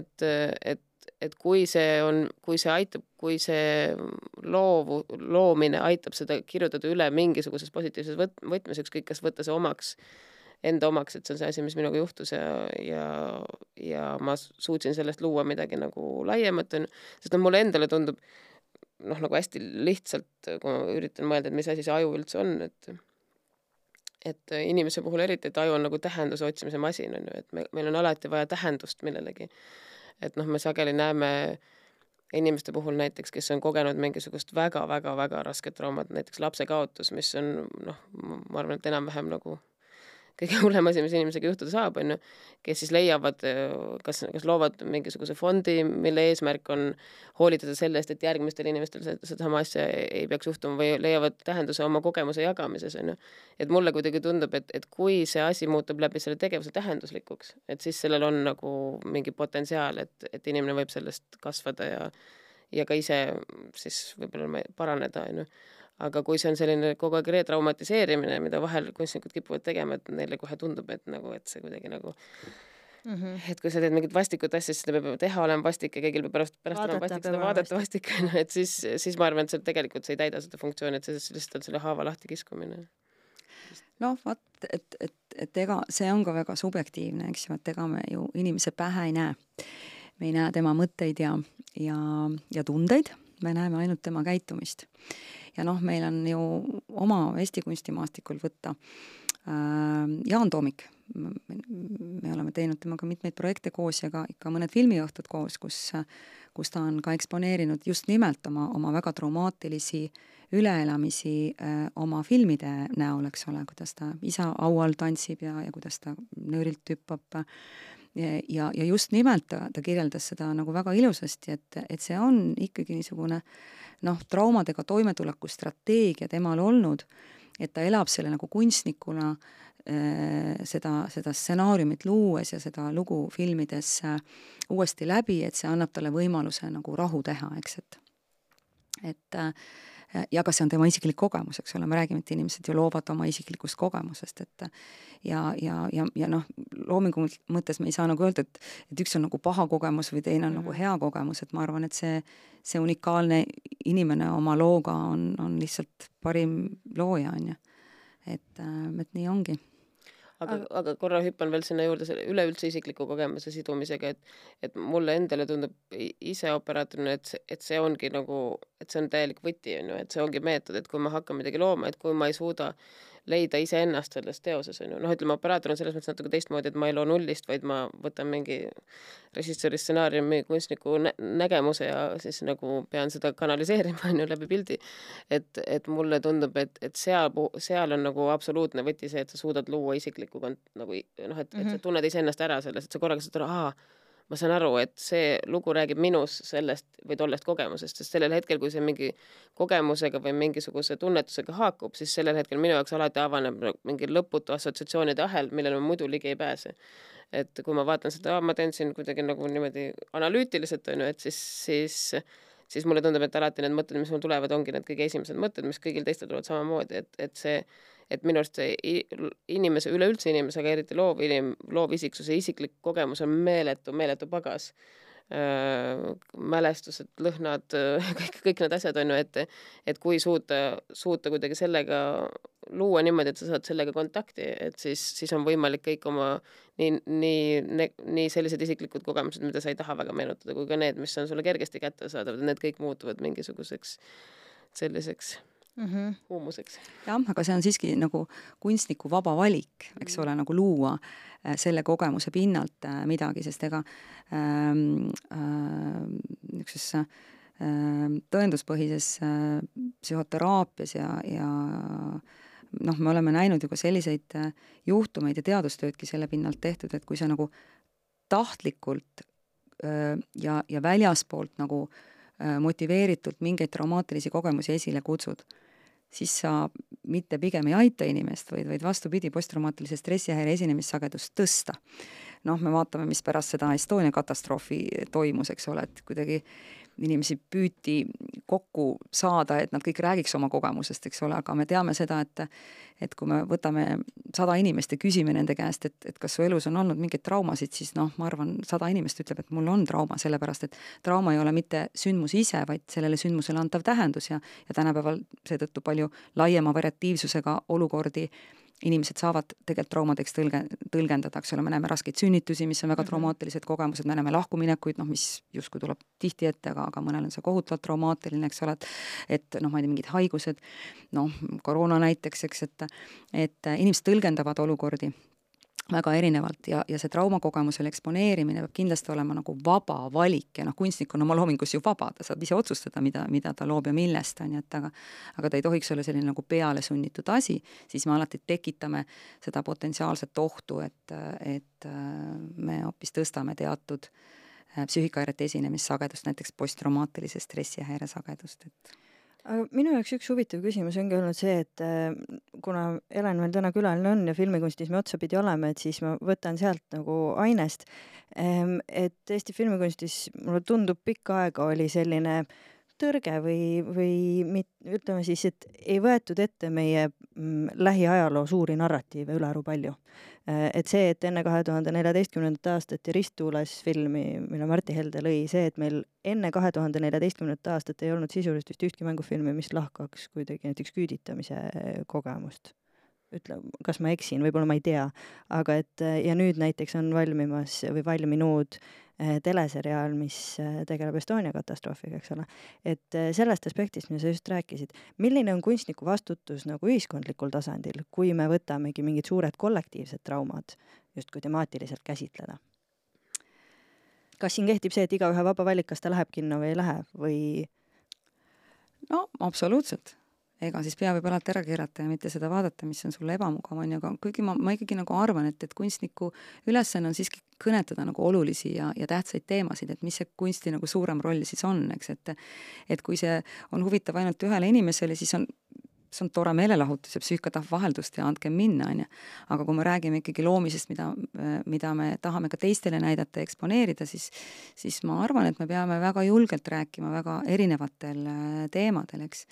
et, et, et kui see on, kui see aitab, kui see loovu, loomine aitab seda kirjutada üle mingisuguses positiivses võt-, võtmes, ükskõik kas võtta see omaks, enda omaks, et see on see asi, mis minuga juhtus ja, ja, ja ma suutsin sellest luua midagi nagu laiemat, on ju. sest noh, mulle endale tundub, noh, nagu hästi lihtsalt, kui ma üritan mõelda, et mis asi see aju üldse on, et et inimese puhul eriti, et aju on nagu tähenduse otsimise masin, on ju, et me, meil on alati vaja tähendust millelegi. et noh, me sageli näeme inimeste puhul näiteks, kes on kogenud mingisugust väga-väga-väga rasket traumat, näiteks lapsekaotus, mis on noh, ma arvan, et enam-vähem nagu kõige hullem asi, mis inimesega juhtuda saab, on ju, kes siis leiavad, kas, kas loovad mingisuguse fondi, mille eesmärk on hoolitada selle eest, et järgmistel inimestel sedasama asja ei peaks juhtuma või leiavad tähenduse oma kogemuse jagamises, on ju. et mulle kuidagi tundub, et, et kui see asi muutub läbi selle tegevuse tähenduslikuks, et siis sellel on nagu mingi potentsiaal, et, et inimene võib sellest kasvada ja ja ka ise siis võib-olla paraneda, on ju aga kui see on selline kogu aeg retraumatiseerimine, mida vahel kunstnikud kipuvad tegema, et neile kohe tundub, et nagu, et see kuidagi nagu Mm -hmm. et kui sa teed mingit vastikut asja, siis seda peab teha olema vastik ja kõigil peab pärast, pärast olema vastik, seda vaadata vastik, on ju, et siis, siis ma arvan, et see tegelikult see ei täida seda funktsiooni, et see lihtsalt on selle haava lahti kiskumine. noh, vot, et, et, et ega see on ka väga subjektiivne, eks ju, et ega me ju inimese pähe ei näe. me ei näe tema mõtteid ja, ja, ja tundeid, me näeme ainult tema käitumist ja noh, meil on ju oma Eesti kunstimaastikul võtta Jaan Toomik, me oleme teinud temaga mitmeid projekte koos ja ka ikka mõned filmiõhtud koos, kus, kus ta on ka eksponeerinud just nimelt oma, oma väga traumaatilisi üleelamisi äh, oma filmide näol, eks ole, kuidas ta isa au all tantsib ja, ja kuidas ta nöörilt hüppab. Ja, ja just nimelt ta, ta kirjeldas seda nagu väga ilusasti, et, et see on ikkagi niisugune noh, traumadega toimetuleku strateegia temal olnud, et ta elab selle nagu kunstnikuna äh, seda, seda stsenaariumit luues ja seda lugu filmides äh, uuesti läbi, et see annab talle võimaluse nagu rahu teha, eks, et et äh, ja ka see on tema isiklik kogemus, eks ole, me räägime, et inimesed ju loovad oma isiklikust kogemusest, et ja, ja, ja, ja noh, loomingu mõttes me ei saa nagu öelda, et et üks on nagu paha kogemus või teine on mm -hmm. nagu hea kogemus, et ma arvan, et see, see unikaalne inimene oma looga on, on lihtsalt parim looja, on ju. et, et nii ongi aga, aga korra hüppan veel sinna juurde selle üleüldse isikliku kogemuse sidumisega, et et mulle endale tundub ise operaatorina, et et see ongi nagu, et see on täielik võti, on ju, et see ongi meetod, et kui ma hakkan midagi looma, et kui ma ei suuda äh, leida iseennast selles teoses, on ju, noh, ütleme, operaator on selles mõttes natuke teistmoodi, et ma ei loo nullist, vaid ma võtan mingi režissööri stsenaariumi kunstniku nä nägemuse ja siis nagu pean seda kanaliseerima, on ju, läbi pildi. et, et mulle tundub, et, et seal, seal on nagu absoluutne võti see, et sa suudad luua isiklikku kont-, nagu noh, et et sa mhm. tunned iseennast ära selles, et sa korraga saad aru, aa, ma saan aru, et see lugu räägib minus sellest või tollest kogemusest, sest sellel hetkel, kui see mingi kogemusega või mingisuguse tunnetusega haakub, siis sellel hetkel minu jaoks alati avaneb mingi lõputu assotsiatsioonide ahel, millele ma muidu ligi ei pääse. et kui ma vaatan seda, ma teen siin kuidagi nagu niimoodi analüütiliselt, on ju, et siis, siis siis mulle tundub, et alati need mõtted, mis mul tulevad, ongi need kõige esimesed mõtted, mis kõigil teistel tulevad samamoodi, et, et see et minu arust see inimese, üleüldse inimesega, eriti loovinim-, loovisiksuse isiklik kogemus on meeletu, meeletu pagas äh,. mälestused, lõhnad, kõik, kõik need asjad on ju, et, et kui suuta, suuta kuidagi sellega luua niimoodi, et sa saad sellega kontakti, et siis, siis on võimalik kõik oma nii, nii, nii sellised isiklikud kogemused, mida sa ei taha väga meenutada, kui ka need, mis on sulle kergesti kättesaadavad, need kõik muutuvad mingisuguseks selliseks mm -hmm. huumuseks. jah, aga see on siiski nagu kunstniku vaba valik, eks -hmm. ole, nagu luua äh, selle kogemuse pinnalt äh, midagi, sest ega ähm, äh, niisuguses äh, tõenduspõhises äh, psühhoteraapias ja, ja noh, me oleme näinud ju ka selliseid äh, juhtumeid ja teadustöödki selle pinnalt tehtud, et kui sa nagu tahtlikult öö, ja, ja väljaspoolt nagu öö, motiveeritult mingeid traumaatilisi kogemusi esile kutsud, siis sa mitte pigem ei aita inimest, vaid, vaid vastupidi, posttraumaatilise stressihäire esinemissagedust tõsta. noh, me vaatame, mis pärast seda Estonia katastroofi toimus, eks ole, et kuidagi inimesi püüti kokku saada, et nad kõik räägiks oma kogemusest, eks ole, aga me teame seda, et et kui me võtame sada inimest ja küsime nende käest, et, et kas su elus on olnud mingeid traumasid, siis noh, ma arvan, sada inimest ütleb, et mul on trauma, sellepärast et trauma ei ole mitte sündmus ise, vaid sellele sündmusele antav tähendus ja ja tänapäeval seetõttu palju laiema variatiivsusega olukordi äh, inimesed saavad tegelikult traumadeks tõlge, tõlgendada, eks ole, me näeme raskeid sünnitusi, mis on väga mhm. traumaatilised kogemused, me näeme lahkuminekuid, noh, mis justkui tuleb tihti ette, aga, aga mõnel on see kohutavalt traumaatiline, eks ole, et et noh, ma ei tea, mingid haigused, noh, koroona näiteks, eks, et et inimesed tõlgendavad olukordi väga erinevalt ja, ja see traumakogemusele eksponeerimine peab kindlasti olema nagu vaba valik ja noh, kunstnik on oma loomingus ju vaba, ta saab ise otsustada, mida, mida ta loob ja millest, on ju, et aga aga ta ei tohiks olla selline nagu pealesunnitud asi, siis me alati tekitame seda potentsiaalset ohtu, et, et äh, me hoopis tõstame teatud äh, psüühikahäirete esinemissagedust, näiteks posttraumaatilise stressihäire sagedust, et aga minu jaoks üks huvitav küsimus ongi olnud see, et äh, kuna Helen meil täna külaline on ja filmikunstis me otsapidi oleme, et siis ma võtan sealt nagu ainest. Ähm, et Eesti filmikunstis mulle tundub pikka aega oli selline tõrge või, või mit, ütleme siis, et ei võetud ette meie mm, lähiajaloo suuri narratiive ülearu palju. Äh, et see, et enne kahe tuhande neljateistkümnendat aastat ja Risttuules filmi, mille Martti Helde lõi, see, et meil enne kahe tuhande neljateistkümnendat aastat ei olnud sisuliselt vist ühtki mängufilmi, mis lahkaks kuidagi näiteks küüditamise kogemust. Ütle, kas ma eksin, võib-olla ma ei tea, aga et ja nüüd näiteks on valmimas või valminud teleseriaal, mis tegeleb Estonia katastroofiga, eks ole. et sellest aspektist, mida sa just rääkisid, milline on kunstniku vastutus nagu ühiskondlikul tasandil, kui me võtamegi mingid suured kollektiivsed traumad justkui temaatiliselt käsitleda? kas siin kehtib see, et igaühe vaba valik, kas ta läheb kinno või ei lähe või? no absoluutselt ega siis pea võib alati ära keerata ja mitte seda vaadata, mis on sulle ebamugav, on ju, aga kuigi ma, ma ikkagi nagu arvan, et, et kunstniku ülesanne on siiski kõnetada nagu olulisi ja, ja tähtsaid teemasid, et mis see kunsti nagu suurem roll siis on, eks, et et kui see on huvitav ainult ühele inimesele, siis on see on tore meelelahutus ja psüühika tahab vaheldust ja andke minna, on ju. aga kui me räägime ikkagi loomisest, mida, mida me tahame ka teistele näidata ja eksponeerida, siis siis ma arvan, et me peame väga julgelt rääkima väga erinevatel äh, teemadel, eks.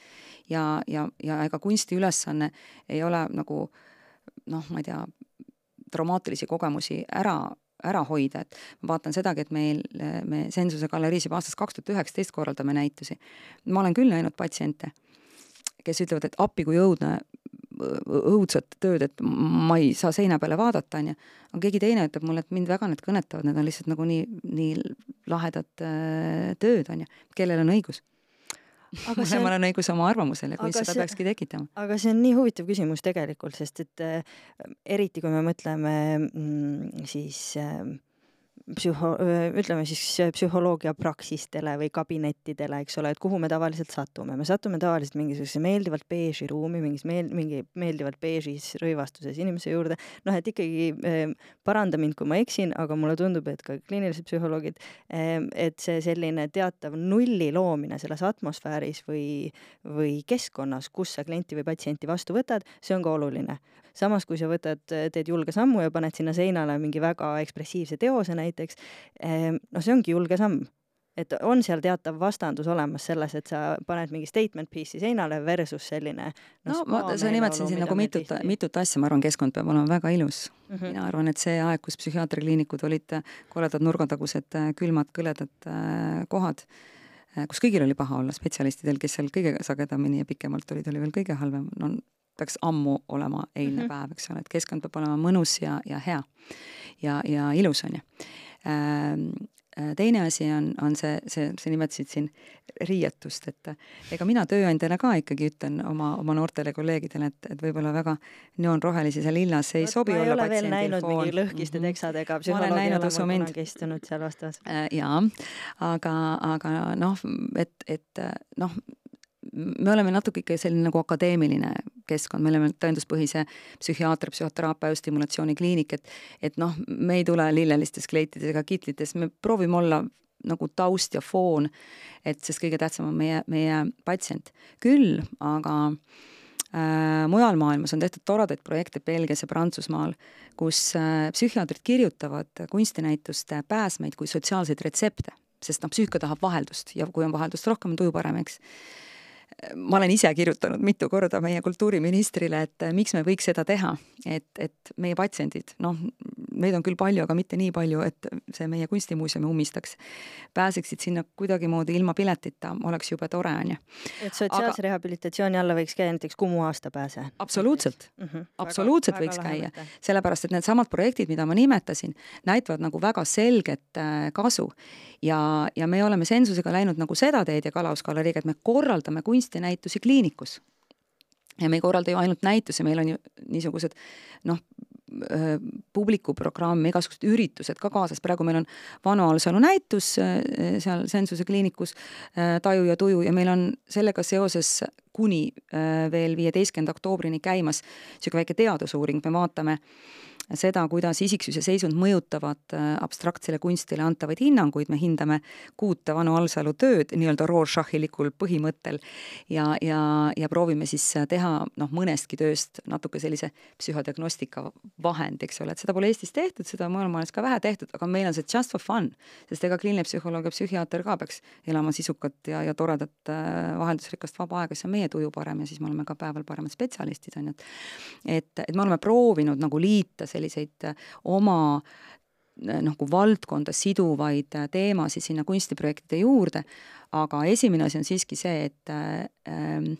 ja, ja, ja ega kunsti ülesanne ei ole nagu noh, ma ei tea, traumaatilisi kogemusi ära ära hoida, et ma vaatan sedagi, et meil, me Sensuse galeriis juba aastast kaks tuhat üheksateist korraldame näitusi. ma olen küll näinud patsiente kes ütlevad, et appi kui õudne, õudset tööd, et ma ei saa seina peale vaadata, on ju. aga keegi teine ütleb mulle, et mind väga need kõnetavad, need on lihtsalt nagu nii, nii lahedad äh, tööd, on ju. kellel on õigus? aga mõlemal on, on õigus oma arvamusele, kui seda see, peakski tekitama. aga see on nii huvitav küsimus tegelikult, sest et äh, eriti kui me mõtleme mm, siis äh, psühho-, ütleme siis psühholoogia praksistele või kabinettidele, eks ole, et kuhu me tavaliselt satume. me satume tavaliselt mingisugusesse meeldivalt beeži ruumi, mingis meel-, mingi meeldivalt beežis rõivastuses inimese juurde. noh, et ikkagi eh, paranda mind, kui ma eksin, aga mulle tundub, et ka kliinilised psühholoogid eh,, et see selline teatav nulli loomine selles atmosfääris või, või keskkonnas, kus sa klienti või patsienti vastu võtad, see on ka oluline samas, kui sa võtad, teed julge sammu ja paned sinna seinale mingi väga ekspressiivse teose näiteks, ehm, noh, see ongi julge samm et on seal teatav vastandus olemas selles, et sa paned mingi statement piece'i seinale versus selline no, no ma, sa nimetasid siin nagu mitut, mitut asja, ma arvan, keskkond peab olema väga ilus mm. -hmm. mina arvan, et see aeg, kus psühhiaatriakliinikud olid koledad nurgatagused külmad kõledad äh, kohad, äh, kus kõigil oli paha olla, spetsialistidel, kes seal kõige sagedamini ja pikemalt olid, oli veel kõige halvem, no peaks ammu olema eilne mm -hmm. päev, eks ole, et keskkond peab olema mõnus ja, ja hea. ja, ja ilus, on ju ähm, äh, teine asi on, on see, see, sa nimetasid siin riietust, et ega mina tööandjana ka ikkagi ütlen oma, oma noortele kolleegidele, et, et võib-olla väga neoonrohelises ja lillas ei Võt, sobi olla patsiendil foon. näinud mingi lõhkiste mhm. teksadega psühholoogia ei ole mul kunagi istunud seal vastas äh,. jaa, aga, aga noh, et, et noh, me oleme natuke ikka selline nagu akadeemiline keskkond, me oleme tõenduspõhise psühhiaatri, psühhoteraapia stimulatsiooni-kliinik, et et noh, me ei tule lillelistes kleitides ega kitlites, me proovime olla nagu taust ja foon, et sest kõige tähtsam on meie, meie patsient. küll aga äh, mujal maailmas on tehtud toredaid projekte Belgias ja Prantsusmaal, kus äh, psühhiaatrid kirjutavad kunstinäituste pääsmeid kui sotsiaalseid retsepte, sest noh, psüühika tahab vaheldust ja kui on vaheldust rohkem, on tuju parem, eks ma olen ise kirjutanud mitu korda meie kultuuriministrile, et äh, miks me võiks seda teha, et, et meie patsiendid, noh, neid on küll palju, aga mitte nii palju, et see meie kunstimuuseumi ummistaks, pääseksid sinna kuidagimoodi ilma piletita, oleks jube tore, on ju. et sotsiaalse aga... rehabilitatsiooni alla võiks käia näiteks Kumu aastapääse? absoluutselt mm, -hmm. absoluutselt väga, võiks väga käia, sellepärast et needsamad projektid, mida ma nimetasin, näitavad nagu väga selget äh, kasu ja, ja me oleme Sensusega läinud nagu seda teed ja Kalaus galeriiga, et me korraldame kunstinäitusi kliinikus. ja me ei korralda ju ainult näitusi, meil on ju niisugused noh, publikuprogramm, igasugused üritused ka kaasas, praegu meil on Vanu Alsalu näitus seal Sensuse kliinikus Taju ja tuju ja meil on sellega seoses kuni veel viieteistkümnenda oktoobrini käimas niisugune väike teadusuuring, me vaatame äh, seda, kuidas isiksuse seisund mõjutavad äh, abstraktsele kunstile antavaid hinnanguid, me hindame kuute Vanu Alsalu tööd nii-öelda Rorschach'ilikul põhimõttel ja, ja, ja proovime siis teha noh, mõnestki tööst natuke sellise psühhodiagnostika vahend, eks ole, et seda pole Eestis tehtud, seda mujal maailmas ka vähe tehtud, aga meil on see just for fun, sest ega kliiniline psühholoog ja psühhiaater ka peaks elama sisukat ja, ja toredat äh, vaheldusrikast vaba aega, siis on meie tuju parem ja siis me oleme ka päeval paremad spetsialistid, on ju, et et, et me oleme proovinud nagu liita see selliseid äh, oma äh, nagu valdkonda siduvaid äh, teemasid sinna kunstiprojektide juurde, aga esimene asi on siiski see, et äh,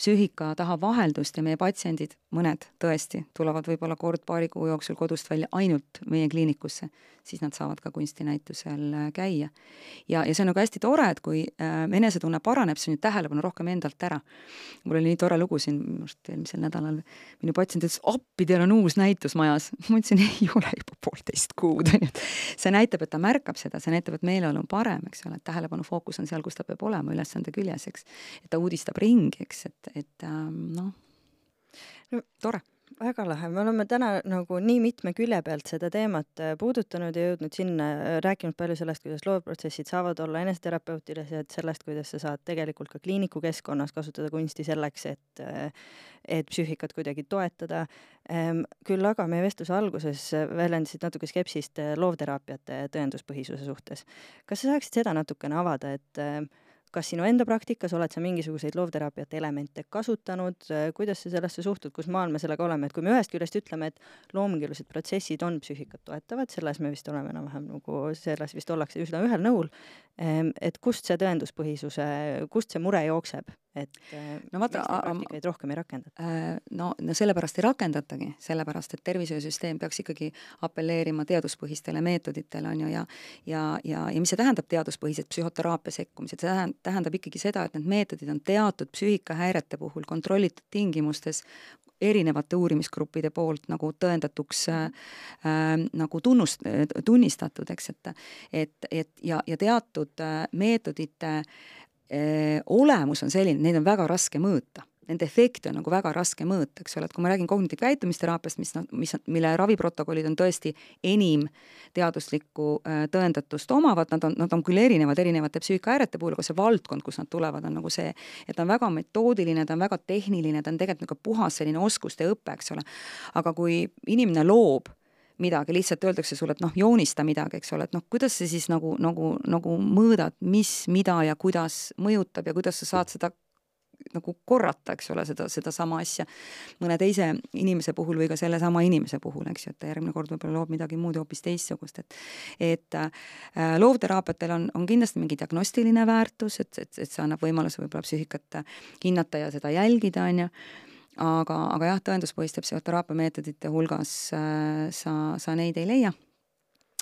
psüühika tahab vaheldust ja meie patsiendid mõned tõesti tulevad võib-olla kord paari kuu jooksul kodust välja ainult meie kliinikusse, siis nad saavad ka kunstinäitusel äh, käia. ja, ja see on nagu hästi tore, et kui äh, enesetunne paraneb, siis on ju tähelepanu rohkem endalt ära. mul oli nii tore lugu siin, minu arust eelmisel nädalal minu patsient ütles, appi, teil on uus näitus majas. ma ütlesin, ei ole juba poolteist kuud, on ju, et see näitab, et ta märkab seda, see näitab, et meeleolu on parem, eks ole, et tähelepanu fookus on seal, kus ta peab olema, ülesande küljes, eks. et ta uudistab ringi, eks, et, et ähm, noh no tore väga lahe, me oleme täna nagu nii mitme külje pealt seda teemat äh, puudutanud ja jõudnud sinna, äh, rääkinud palju sellest, kuidas loovprotsessid saavad olla eneseterapeutilised, sellest, kuidas sa saad tegelikult ka kliinikukeskkonnas kasutada kunsti selleks, et äh, et psüühikat kuidagi toetada. Ehm, küll aga meie vestluse alguses väljendasid natuke skepsist loovteraapiate tõenduspõhisuse suhtes. kas sa saaksid seda natukene avada, et kas sinu enda praktikas oled sa mingisuguseid loovteraapiate elemente kasutanud, kuidas sa sellesse suhtud, kus maal me sellega oleme, et kui me ühest küljest ütleme, et loomingulised protsessid on psüühikat toetavad, selles me vist oleme enam-vähem nagu, selles vist ollakse üsna ühel nõul, et kust see tõenduspõhisuse, kust see mure jookseb, et no vaata, praktikaid rohkem ei rakendata? Äh, no, no sellepärast ei rakendatagi, sellepärast et tervishoiusüsteem peaks ikkagi apelleerima teaduspõhistele meetoditele, on ju, ja ja, ja, ja mis see tähendab, teaduspõhised psühhoteraapia sekkumised, see tähendab, tähendab ikkagi seda, et need meetodid on teatud psüühikahäirete puhul kontrollitud tingimustes erinevate uurimisgruppide poolt nagu tõendatuks äh, äh, nagu tunnust, tunnistatud, eks, et et, et ja, ja teatud äh, meetodite äh, olemus on selline, neid on väga raske mõõta nende efekte on nagu väga raske mõõta, eks ole, et kui ma räägin kognitiivkäitumisteraapiast, mis noh, mis, mille raviprotokollid on tõesti enim teaduslikku äh, tõendatust omavad, nad on, nad on küll erinevad erinevate psüühikahäirete puhul, aga see valdkond, kust nad tulevad, on nagu see, et ta on väga metoodiline, ta on väga tehniline, ta on tegelikult nagu puhas selline oskuste õpe, eks ole. aga kui inimene loob midagi, lihtsalt öeldakse sulle, et noh, joonista midagi, eks ole, et noh, kuidas sa siis nagu, nagu, nagu mõõdad, mis, mida ja kuidas mõjutab ja kuidas sa saad seda nagu korrata, eks ole, seda, sedasama asja mõne teise inimese puhul või ka sellesama inimese puhul, eks ju, et ta järgmine kord võib-olla loob midagi muud hoopis teistsugust, et et äh, loovteraapiatel on, on kindlasti mingi diagnostiline väärtus, et, et, et see annab võimaluse võib-olla psüühikat hinnata ja seda jälgida, on ju, aga, aga jah, tõenduspõhiste psühhoteraapia meetodite hulgas äh, sa, sa neid ei leia.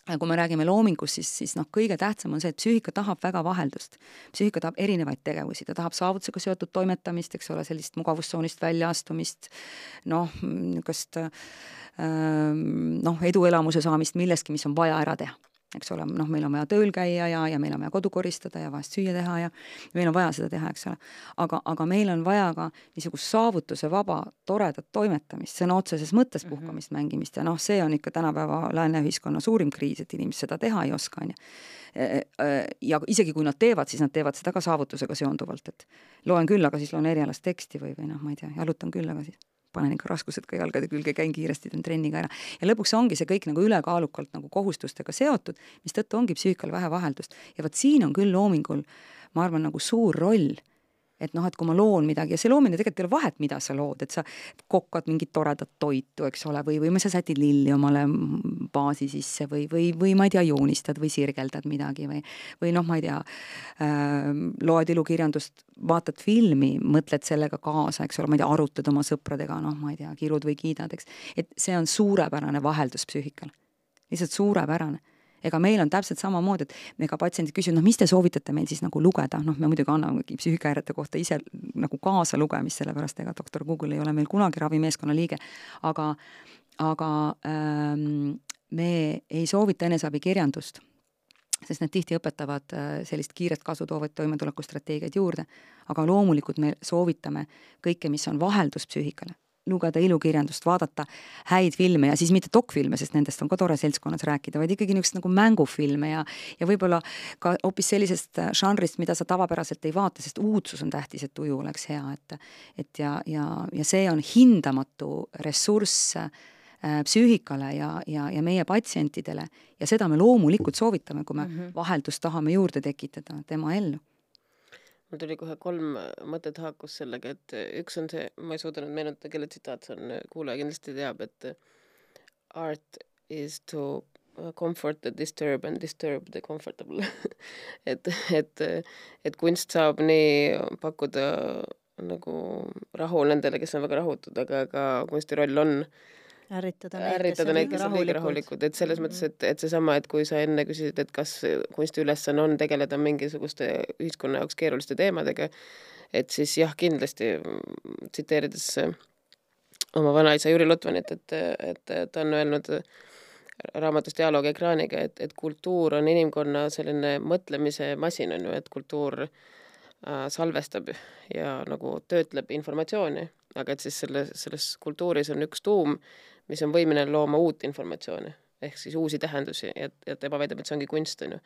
Kui me räägime loomingust, siis, siis noh, kõige tähtsam on see, et psüühika tahab väga vaheldust. psüühika tahab erinevaid tegevusi, ta tahab saavutusega seotud toimetamist, eks ole, sellist mugavustsoonist väljaastumist, noh, niisugust ähm, noh, eduelamuse saamist millestki, mis on vaja ära teha eks ole, noh, meil on vaja tööl käia ja, ja meil on vaja kodu koristada ja vahest süüa teha ja meil on vaja seda teha, eks ole. aga, aga meil on vaja ka niisugust saavutuse vaba, toredat toimetamist, sõna otseses mõttes mhm. puhkamist mm, -hmm. mängimist ja noh, see on ikka tänapäeva lääne ühiskonna suurim kriis, et inimesed seda teha ei oska, on ju. E, e, ja isegi kui nad teevad, siis nad teevad seda ka saavutusega seonduvalt, et loen küll, aga siis loen erialast teksti või, või noh, ma ei tea, jalutan küll, aga siis panen ikka raskused ka jalgade külge, käin kiiresti, teen trenni ka ära. ja lõpuks ongi see kõik nagu ülekaalukalt nagu kohustustega seotud, mistõttu ongi psüühikal vähe vaheldust. ja vot siin on küll loomingul, ma arvan, nagu suur roll et noh, et kui ma loon midagi ja see loomine tegelikult ei ole vahet, mida sa lood, et sa kokkad mingit toredat toitu, eks ole, või, või sa sätid lilli omale baasi sisse või, või, või ma ei tea, joonistad või sirgeldad midagi või, või noh, ma ei tea äh,, loed ilukirjandust, vaatad filmi, mõtled sellega kaasa, eks ole, ma ei tea, arutad oma sõpradega, noh, ma ei tea, kirud või kiidad, eks. et see on suurepärane vaheldus psüühikal. lihtsalt suurepärane ega meil on täpselt samamoodi, et ega patsiendid küsivad, noh, mis te soovitate meil siis nagu lugeda, noh, me muidugi annamegi psüühikahäirete kohta ise nagu kaasa lugemist, sellepärast ega doktor Google ei ole meil kunagi ravimeeskonna liige, aga, aga ähm, me ei soovita eneseabikirjandust sest need tihti õpetavad äh, sellist kiiret kasu toovaid toimetulekustrateegiaid juurde. aga loomulikult me soovitame kõike, mis on vaheldus psüühikale lugeda ilukirjandust, vaadata häid filme ja siis mitte dokfilme, sest nendest on ka tore seltskonnas rääkida, vaid ikkagi niisugust nagu mängufilme ja ja võib-olla ka hoopis sellisest äh, žanrist, mida sa tavapäraselt ei vaata, sest uudsus on tähtis, et tuju oleks hea, et et ja, ja, ja see on hindamatu ressurss äh, psüühikale ja, ja, ja meie patsientidele ja seda me loomulikult soovitame, kui me mm -hmm. vaheldust tahame juurde tekitada tema ellu mul tuli kohe kolm mõtet haakus sellega, et üks on see, ma ei suuda nüüd meenutada, kelle tsitaat see on, kuulaja kindlasti teab, et art is to comfort the disturb and disturb the comfortable et, et, et kunst saab nii pakkuda nagu rahu nendele, kes on väga rahutud, aga ka kunsti roll on ärritada neid, ärritada neid, kes on liiga rahulikud, et selles mõttes, et, et seesama, et kui sa enne küsisid, et kas kunsti ülesanne on tegeleda mingisuguste ühiskonna jaoks keeruliste teemadega, et siis jah, kindlasti tsiteerides oma vanaisa Jüri Lutvanit, et, et ta on öelnud raamatus Dialoog ekraaniga, et, et kultuur on inimkonna selline mõtlemise masin, on ju, et kultuur äh, salvestab ja nagu töötleb informatsiooni, aga et siis selle, selles kultuuris on üks tuum, mis on võimeline looma uut informatsiooni ehk siis uusi tähendusi ja, ja tema väidab, et see ongi kunst, on ju.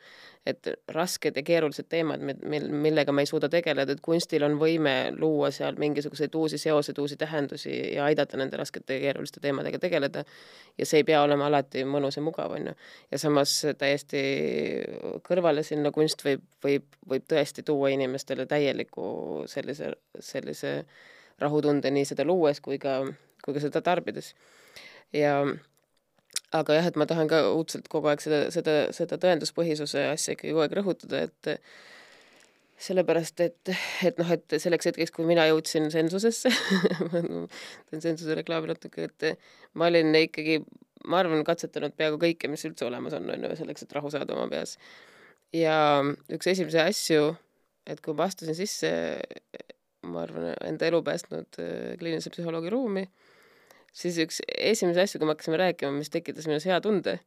et rasked ja keerulised teemad, mil, millega me ei suuda tegeleda, et kunstil on võime luua seal mingisuguseid uusi seoseid, uusi tähendusi ja aidata nende raskete ja keeruliste teemadega tegeleda. ja see ei pea olema alati mõnus ja mugav, on ju. ja samas täiesti kõrvale sinna kunst võib, võib, võib tõesti tuua inimestele täieliku sellise, sellise rahutunde nii seda luues kui ka, kui ka seda tarbides ja aga jah, et ma tahan ka õudselt kogu aeg seda, seda, seda tõenduspõhisuse asja ikkagi kogu aeg rõhutada, et sellepärast, et, et noh, et selleks hetkeks, kui mina jõudsin sensusesse teen sensuse reklaami natuke, et ma olin ikkagi, ma arvan, katsetanud peaaegu kõike, mis üldse olemas on, on ju, selleks, et rahu saada oma peas. ja üks esimesi asju, et kui ma astusin sisse, ma arvan, enda elu päästnud äh, kliinilise psühholoogi ruumi siis üks esimesi asju, kui me hakkasime rääkima, mis tekitas minus hea tunde,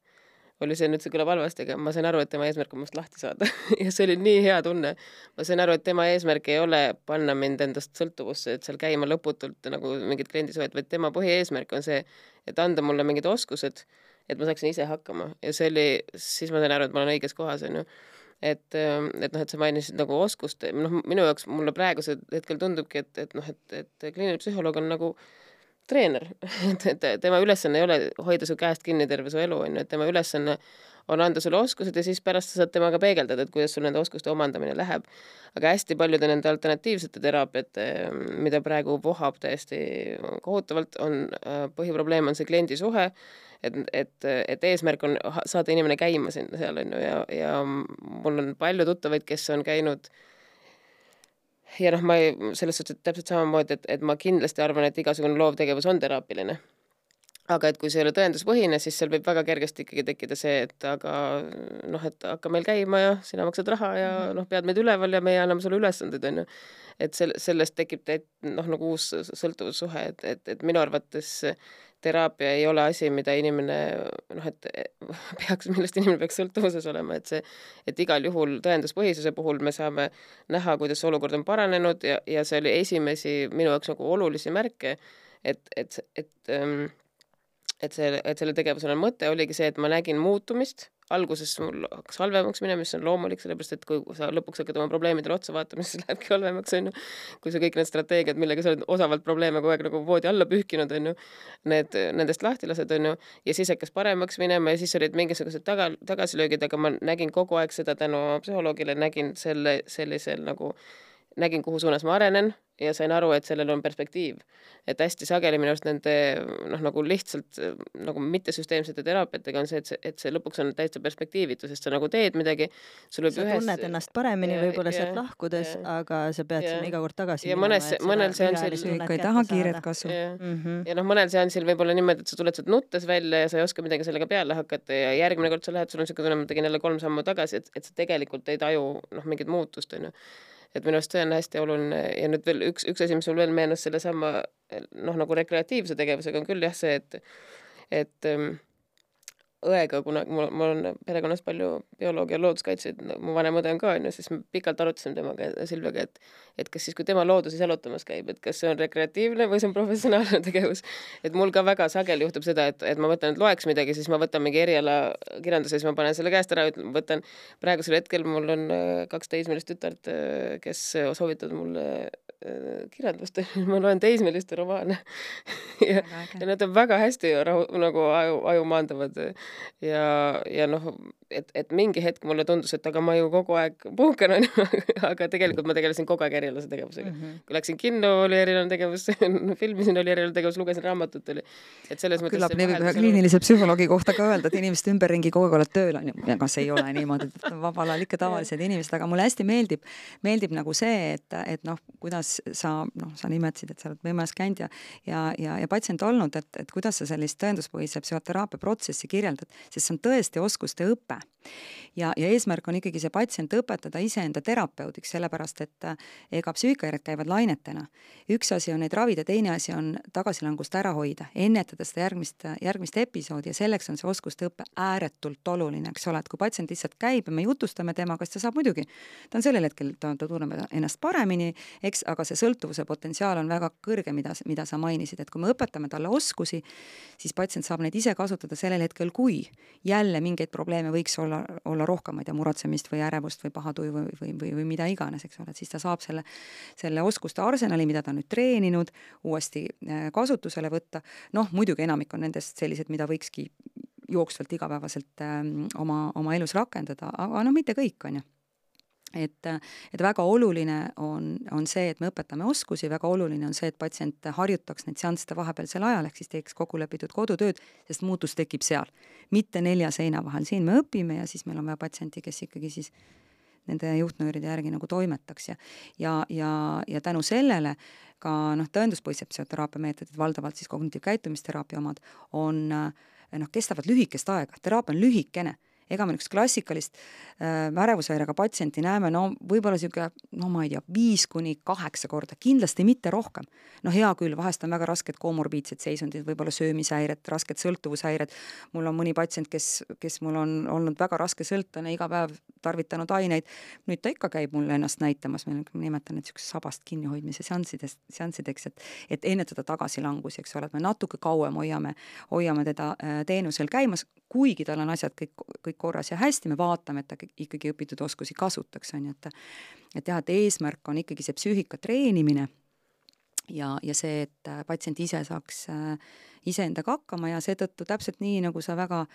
oli see, nüüd see kõlab halvasti, aga ma sain aru, et tema eesmärk on must lahti saada. Ja see oli nii hea tunne. ma sain aru, et tema eesmärk ei ole panna mind endast sõltuvusse, et seal käima lõputult nagu mingid kliendisuhed, vaid tema põhieesmärk on see, et anda mulle mingid oskused, et ma saaksin ise hakkama. Ja see oli, siis ma sain aru, et ma olen õiges kohas, onju et, et noh, et sa mainisid nagu oskust, noh, minu jaoks mulle praegusel hetkel tundubki, et, et noh, et, et kliiniline psühholoog on nagu äh, treener, et, tema ülesanne ei ole hoida su käest kinni terve su elu, on ju, et tema ülesanne on anda sulle oskused ja siis pärast sa saad temaga peegeldada, et kuidas sul nende oskuste omandamine läheb. aga hästi paljude nende alternatiivsete teraapiate, mida praegu vohab täiesti kohutavalt, on põhiprobleem on see kliendi suhe, et, et, et eesmärk on saada inimene käima sinna seal, on ju, ja, ja mul on palju tuttavaid, kes on käinud äh, ja noh, ma ei, selles suhtes, täpselt samamoodi, et, et ma kindlasti arvan, et igasugune loovtegevus on teraapiline. aga et kui see ei ole tõenduspõhine, siis seal võib väga kergesti ikkagi tekkida see, et aga noh, et hakka meil käima ja sina maksad raha ja mhm. noh, pead meid üleval ja meie anname sulle ülesandeid, on ju. et sel-, sellest tekib noh, nagu uus sõltuvussuhe, et, et, et minu arvates teraapia ei ole asi, mida inimene noh, et peaks, millest inimene peaks sõltuvuses olema, et see, et igal juhul tõenduspõhisuse puhul me saame näha, kuidas olukord on paranenud ja, ja see oli esimesi minu jaoks nagu olulisi märke, et, et, et, et see, et selle tegevusel on mõte, oligi see, et ma nägin muutumist alguses mul hakkas halvemaks minema, mis on loomulik, sellepärast et kui sa lõpuks hakkad oma probleemidele otsa vaatama, siis lähebki halvemaks, on ju. kui sa kõik need strateegiad, millega sa oled osavalt probleeme kogu aeg nagu voodi alla pühkinud, on ju, need, nendest lahti lased, on ju, ja siis hakkas paremaks minema ja siis olid mingisugused taga, tagasilöögid, aga ma nägin kogu aeg seda tänu psühholoogile, nägin selle sellisel nagu nägin, kuhu suunas ma arenen ja sain aru, et sellel on perspektiiv. et hästi sageli minu arust nende noh, nagu lihtsalt nagu mittesüsteemsete teraapiatega on see, et see, et see lõpuks on täitsa perspektiivitu, sest sa nagu teed midagi, sul võib sa ühes tunned ennast paremini võib-olla sealt lahkudes, aga sa pead ja, sinna iga kord tagasi ja mõnes, mõnel seansil ikka ei taha kiiret kasvu. ja, mm -hmm. ja noh, mõnel seansil võib olla niimoodi, et sa tuled sealt nuttes välja ja sa ei oska midagi sellega peale hakata ja järgmine kord sa lähed, sul on niisugune tunne, ma tegin jälle kolm sammu tagasi, et, et sa tegelikult ei taju noh, mingit muutust, onju et minu arust see on hästi oluline. Ja nüüd veel üks, üks asi, mis mul veel meenus sellesama noh, nagu rekreatiivse tegevusega on küll jah see, et et ähm, õega, kuna mul, mul on perekonnas palju bioloogia ja looduskaitsjaid, mu vanem õde on ka, onju, siis me pikalt arutasime temaga, Silviaga, et et kas siis, kui tema looduses jalutamas käib, et kas see on rekreatiivne või see on professionaalne tegevus. et mul ka väga sageli juhtub seda, et, et ma mõtlen, et loeks midagi, siis ma võtan mingi eriala kirjanduse, siis ma panen selle käest ära, võtan, praegusel hetkel mul on äh, kaks teismelist tütart, äh, kes soovitavad mulle Äh, kirjandust, ma loen teismeliste romaane. Ja, ja nad on väga hästi rahu, nagu aju, aju maandavad ja, ja noh, et, et mingi hetk mulle tundus, et aga ma ju kogu aeg puhkan, onju, aga tegelikult ma tegelesin kogu aeg erialase tegevusega mm. -hmm. kui läksin kinno, oli erialane tegevus filmisin, oli erialane tegevus, lugesin raamatut, oli. et selles mõttes küllap nii võib ühe kliinilise psühholoogi kohta ka öelda, et inimeste ümberringi kogu aeg oled tööl, onju. aga see ei ole niimoodi, et vabal ajal ikka tavalised inimesed, aga mulle hästi meeldib, meeldib nagu see, et, et noh, kuidas sa, noh, sa nimetasid, et sa oled võimas käinud ja ja, ja, ja patsient olnud, et, et kuidas sa sellist tõenduspõhise psühhoteraapia protsessi kirjeldad, sest see on tõesti oskuste õpe 拜。Ja, ja eesmärk on ikkagi see patsient õpetada iseenda terapeudiks, sellepärast et äh, ega psüühikahäired käivad lainetena. üks asi on neid ravida, teine asi on tagasilangust ära hoida, ennetada seda järgmist, järgmist episoodi ja selleks on see oskuste õpe ääretult oluline, eks ole, et kui patsient lihtsalt käib ja me jutustame temaga, siis ta saab muidugi, ta on sellel hetkel, ta, ta tunneb ennast paremini, eks, aga see sõltuvuse potentsiaal on väga kõrge, mida, mida sa mainisid, et kui me õpetame talle oskusi, siis patsient saab neid ise kasutada sellel hetkel, kui jälle mingeid probleeme võiks olla, olla rohkem, ma ei tea, muretsemist või ärevust või paha tuju või, või, või, või mida iganes, eks ole, et siis ta saab selle, selle oskuste arsenali, mida ta on nüüd treeninud, uuesti äh, kasutusele võtta, noh, muidugi enamik on nendest sellised, mida võikski jooksvalt igapäevaselt ähm, oma, oma elus rakendada, aga noh, mitte kõik, on ju et, et väga oluline on, on see, et me õpetame oskusi, väga oluline on see, et patsient harjutaks neid seansside vahepealsel ajal, ehk siis teeks kokkulepitud kodutööd, sest muutus tekib seal, mitte nelja seina vahel, siin me õpime ja siis meil on vaja patsienti, kes ikkagi siis nende juhtnööride järgi nagu toimetaks ja ja, ja, ja tänu sellele ka noh, tõenduspõhised psühhoteraapia meetodid, valdavalt siis kognitiivkäitumisteraapia omad, on noh, kestavad lühikest aega, teraapia on lühikene ega me niisugust klassikalist äh, värevushäirega patsienti näeme no võib-olla niisugune, no ma ei tea, viis kuni kaheksa korda, kindlasti mitte rohkem. no hea küll, vahest on väga rasked komorbiidsed seisundid, võib-olla söömishäired, rasked sõltuvushäired, mul on mõni patsient, kes, kes mul on olnud väga raske sõltlane, iga päev tarvitanud aineid, nüüd ta ikka käib mulle ennast näitamas, ma nimetan neid niisuguseks sabast kinnihoidmise seanssidest, seanssideks, et et ennetada tagasilangusi, eks ole, et me natuke kauem hoiame, hoiame teda äh, teenusel käimas, kuigi tal on asjad kõik, kõik kõik korras ja hästi, me vaatame, et ta ikkagi õpitud oskusi kasutaks, on ju, et et jah, et eesmärk on ikkagi see psüühika treenimine ja, ja see, et patsient ise saaks äh, iseendaga hakkama ja seetõttu täpselt nii, nagu sa väga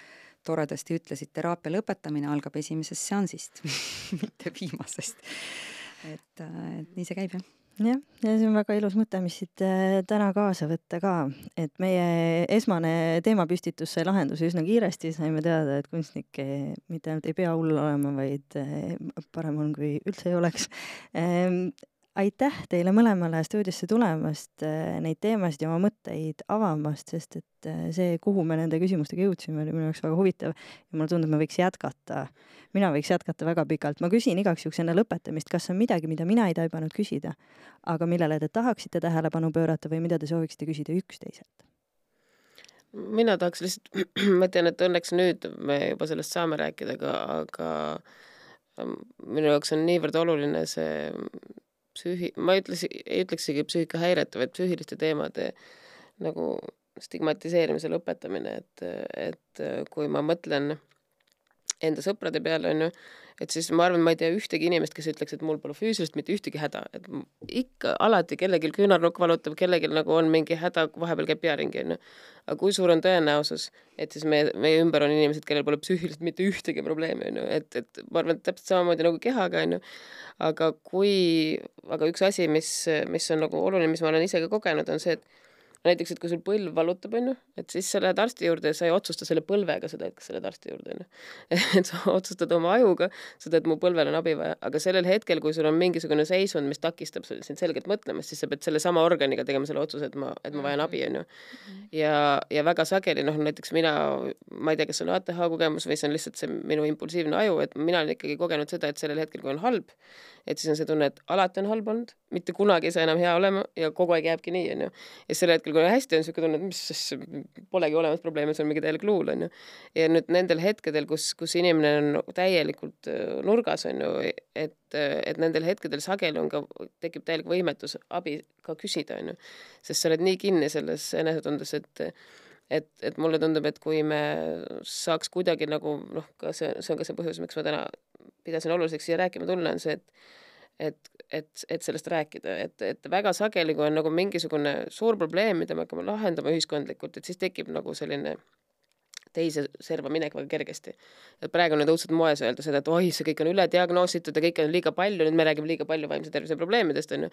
toredasti ütlesid, teraapia lõpetamine algab esimesest seansist mitte viimasest. et, äh, et nii see käib, jah jah, ja see on väga ilus mõte, mis siit äh, täna kaasa võtta ka, et meie esmane teemapüstitus sai lahenduse üsna kiiresti, saime teada, et kunstnik mitte ainult ei pea hull olema, vaid äh, parem on, kui üldse ei oleks. Aitäh teile mõlemale stuudiosse tulemast, äh, neid teemasid ja oma mõtteid avamast, sest et see, kuhu me nende küsimustega jõudsime, oli minu jaoks väga huvitav ja mulle tundub, me võiks jätkata mina võiks jätkata väga pikalt, ma küsin igaks juhuks enne lõpetamist, kas on midagi, mida mina ei taibanud küsida, aga millele te tahaksite tähelepanu pöörata või mida te sooviksite küsida üksteiselt? mina tahaks lihtsalt, ma tean, et õnneks nüüd me juba sellest saame rääkida, aga, aga ähm, minu jaoks on niivõrd oluline see psüühi-, ma ütleks, ei ütleksigi psüühikahäirete, vaid psüühiliste teemade nagu stigmatiseerimise lõpetamine, et, et kui ma mõtlen enda sõprade peale, on ju, et siis ma arvan, ma ei tea ühtegi inimest, kes ütleks, et mul pole füüsiliselt mitte ühtegi häda, et ikka alati kellelgi küünarnukk valutab, kellelgi nagu on mingi häda, vahepeal käib pea ringi, onju. aga kui suur on tõenäosus, et siis meie, meie ümber on inimesed, kellel pole psüühiliselt mitte ühtegi probleemi, onju, et, et ma arvan, et täpselt samamoodi nagu kehaga, onju. aga kui, aga üks asi, mis, mis on nagu oluline, mis ma olen ise ka kogenud, on see, et näiteks, et kui sul põlv valutab, onju, et siis sa lähed arsti juurde ja sa ei otsusta selle põlvega seda, et kas sa lähed arsti juurde, onju. et sa otsustad oma ajuga seda, et mu põlvel on abi vaja, aga sellel hetkel, kui sul on mingisugune seisund, mis takistab sul sind selgelt mõtlemast, siis sa pead sellesama organiga tegema selle otsuse, et ma, et ma vajan abi, onju. ja, ja väga sageli, noh, näiteks mina, ma ei tea, kas see on ATH kogemus või see on lihtsalt see minu impulsiivne aju, et mina olen ikkagi kogenud seda, et sellel hetkel, kui on halb, et siis on see tunne, et alati on halb olnud, mitte kunagi ei saa enam hea olema ja kogu aeg jääbki nii, onju. ja sel hetkel, kui on hästi, on niisugune tunne, et mis siis polegi olemas probleemi, see on mingi täielik luul, onju. ja nüüd nendel hetkedel, kus, kus inimene on täielikult äh, nurgas, onju, et, et nendel hetkedel sageli on ka, tekib täielik võimetus abi ka küsida, onju. sest sa oled nii kinni selles enesetundes, et et, et mulle tundub, et kui me saaks kuidagi nagu noh, ka see, see on ka see põhjus, miks ma täna pidasin oluliseks siia rääkima tulla, on see, et et, et, et sellest rääkida, et, et väga sageli, kui on nagu mingisugune suur probleem, mida me hakkame lahendama ühiskondlikult, et siis tekib nagu selline teise serva minek väga kergesti. et praegu on nüüd õudselt moes öelda seda, et oi, see kõik on ülediagnoositud ja kõike on liiga palju, nüüd me räägime liiga palju vaimse tervise probleemidest, on ju.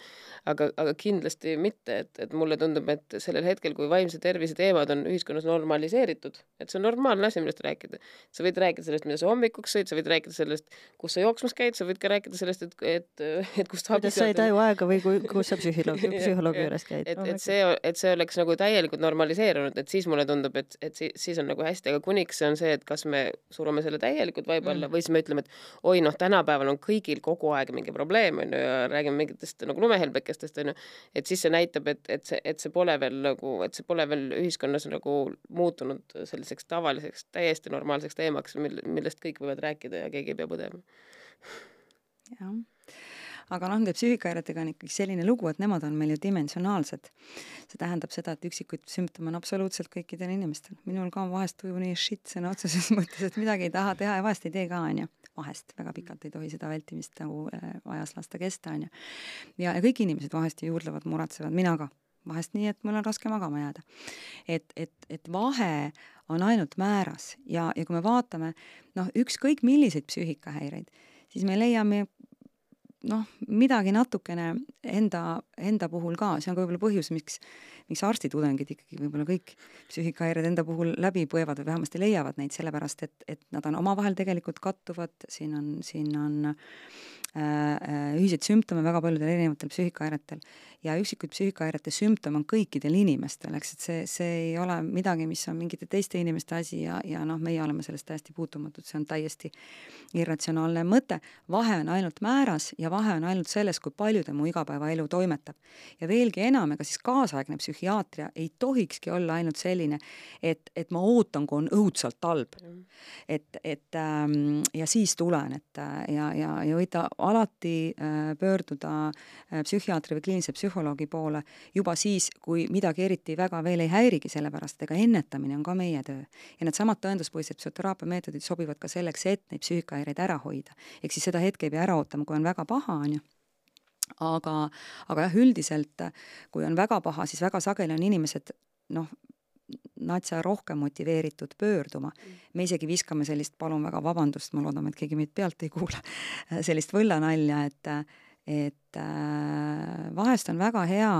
aga, aga kindlasti mitte, et, et mulle tundub, et sellel hetkel, kui vaimse tervise teemad on ühiskonnas normaliseeritud, et see on normaalne asi, millest rääkida. sa võid rääkida sellest, mida sa hommikuks sõid, sa võid rääkida sellest, kus sa jooksmas käid, sa võid ka rääkida sellest, et, et, et kust kuidas sa ei taju aega või kui, kus sa psühholoogi, psühholoogi juures käid. et, et see, et see oleks nagu täielikult normaliseerunud, et siis mulle tundub, et, et siis on nagu hästi, aga kuniks see on see, et kas me surume selle täielikult vaiba alla mm. või siis me ütleme, et oi noh, tänapäeval on kõigil kogu aeg mingi probleem on ju ja räägime mingitest nagu lumehelbekestest on ju, et siis see näitab, et, et see, et see pole veel nagu, et see pole veel ühiskonnas nagu muutunud selliseks tavaliseks, täiesti normaalseks teemaks, mil, millest kõik võivad rääkida ja keegi ei pea põdema. jah aga noh, nende psüühikahäiretega on ikkagi selline lugu, et nemad on meil ju dimensionaalsed. see tähendab seda, et üksikuid sümptome on absoluutselt kõikidel inimestel. minul ka vahest tuju nii shit sõna otseses mõttes, et midagi ei taha teha ja vahest ei tee ka, onju. vahest, väga pikalt ei tohi seda vältimist nagu äh, ajas lasta kesta, onju. ja, ja kõik inimesed vahest ju juurdlevad, muretsevad, mina ka vahest nii, et mul on raske magama jääda. et, et, et vahe on ainult määras ja, ja kui me vaatame noh, ükskõik milliseid psüühikahäireid, siis me leiame noh, midagi natukene enda, enda puhul ka, see on ka võib-olla põhjus, miks, miks arstitudengid ikkagi võib-olla kõik psüühikahäired enda puhul läbi põevad või vähemasti leiavad neid, sellepärast et, et nad on omavahel tegelikult kattuvad, siin on, siin on äh, äh ühiseid sümptome väga paljudel erinevatel psüühikahäiretel ja üksikuid psüühikahäirete sümptome on kõikidel inimestel, eks, et see, see ei ole midagi, mis on mingite teiste inimeste asi ja, ja noh, meie oleme sellest täiesti puutumatud, see on täiesti irratsionaalne mõte. vahe on ainult määras ja vahe on ainult selles, kui palju ta mu igapäevaelu toimetab. ja veelgi enam, ega siis kaasaegne psühhiaatria ei tohikski olla ainult selline, et, et ma ootan, kui on õudselt halb. et, et ähm, ja siis tulen, et ja, ja, ja võite alati äh, pöörduda äh, psühhiaatri või kliinilise psühhiaatri psühholoogi poole juba siis, kui midagi eriti väga veel ei häirigi, sellepärast ega ennetamine on ka meie töö. ja needsamad tõenduspõhised psühhoteraapia meetodid sobivad ka selleks, et neid psüühikahäireid ära hoida. ehk siis seda hetke ei pea ära ootama, kui on väga paha, on ju aga, aga jah, üldiselt kui on väga paha, siis väga sageli on inimesed noh, natsa rohkem motiveeritud pöörduma. me isegi viskame sellist, palun väga vabandust, ma loodan, et keegi meid pealt ei kuula, sellist võllanalja, et et äh, vahest on väga hea,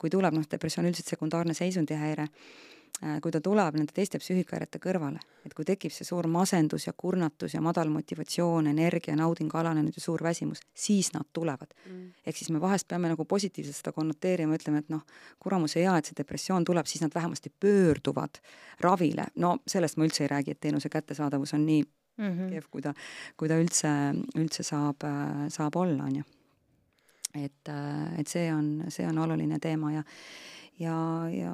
kui tuleb, noh, depressioon üldiselt sekundaarne seisundihäire äh,, kui ta tuleb nende teiste psüühikahäirete kõrvale, et kui tekib see suur masendus ja kurnatus ja madal motivatsioon, energia, nauding alanenud ja suur väsimus, siis nad tulevad. Mm.. ehk siis me vahest peame nagu positiivselt seda konnoteerima, ütleme, et noh, kuramuse hea, et see depressioon tuleb, siis nad vähemasti pöörduvad ravile, no sellest ma üldse ei räägi, et teenuse kättesaadavus on nii mm -hmm. kehv, kui ta, kui ta üldse, üldse saab, saab olla, on ju et, äh, et see on, see on oluline teema ja ja, ja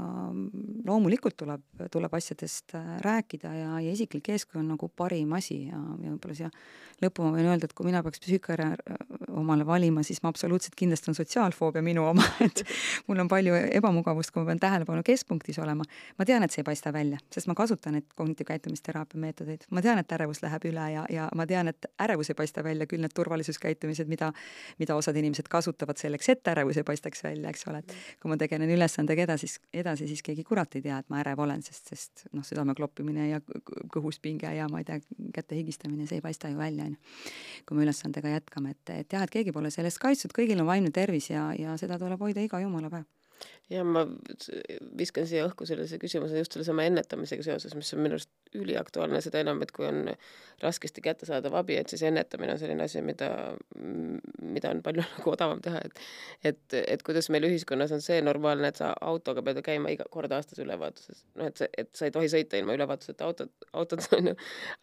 loomulikult tuleb, tuleb asjadest äh, rääkida ja, ja isiklik eeskuju on nagu parim asi ja, ja võib-olla siia lõppu ma võin öelda, et kui mina peaks psüühikahäire äh, omale valima, siis ma absoluutselt kindlasti on sotsiaalfoobia minu oma, et mul on palju ebamugavust, kui ma pean tähelepanu keskpunktis olema. ma tean, et see ei paista välja, sest ma kasutan neid kognitiivkäitumisteraapia meetodeid, ma tean, et ärevus läheb üle ja, ja ma tean, et ärevus ei paista välja, küll need turvalisuskäitumised, mida, mida osad inimesed kasutavad selleks, et ärevus ei paistaks välja, eks ole, et kui ma tegelen ülesandega edasi, edasi, siis keegi kurat ei tea, et ma ärev olen, sest, sest noh, südame kloppimine ja kõhus pinge ja ma ei tea, käte higistamine, see ei paista ju välja, on ju. kui me ülesandega jätkame, et, et jah, et keegi pole selle eest kaitstud, kõigil on vaimne tervis ja, ja seda tuleb hoida iga jumala päev ja ma viskan siia õhku sellise küsimuse just sellesama ennetamisega seoses, mis on minu arust üliaktuaalne, seda enam, et kui on raskesti kättesaadav abi, et siis ennetamine on selline asi, mida, mida on palju nagu odavam teha, et et, et kuidas meil ühiskonnas on see normaalne, et sa autoga pead käima iga kord aastas ülevaatuses, noh, et see, et sa ei tohi sõita ilma ülevaatuseta autot, autot on ju,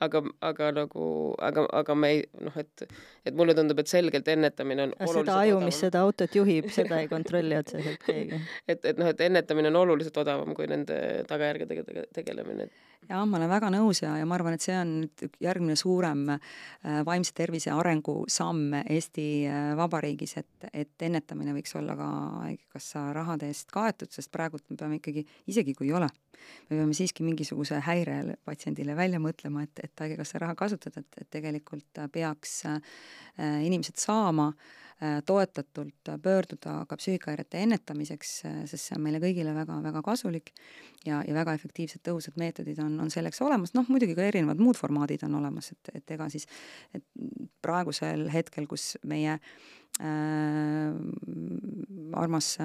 aga, aga nagu, aga, aga me ei noh, et et mulle tundub, et selgelt ennetamine on seda aju, mis seda autot juhib, seda ei kontrolli otseselt keegi. et, et noh, et ennetamine on oluliselt odavam kui nende tagajärgedega tegelemine jah, ma olen väga nõus ja, ja ma arvan, et see on nüüd järgmine suurem äh, vaimse tervise arengusamm Eesti äh, Vabariigis, et, et ennetamine võiks olla ka haigekassa rahade eest kaetud, sest praegult me peame ikkagi, isegi kui ei ole, me peame siiski mingisuguse häire patsiendile välja mõtlema, et, et haigekassa raha kasutada, et, et tegelikult peaks äh, inimesed saama toetatult pöörduda ka psüühikahäirete ennetamiseks, sest see on meile kõigile väga-väga kasulik ja, ja väga efektiivsed, tõhusad meetodid on, on selleks olemas, noh muidugi ka erinevad muud formaadid on olemas, et, et ega siis, et praegusel hetkel, kus meie äh, armas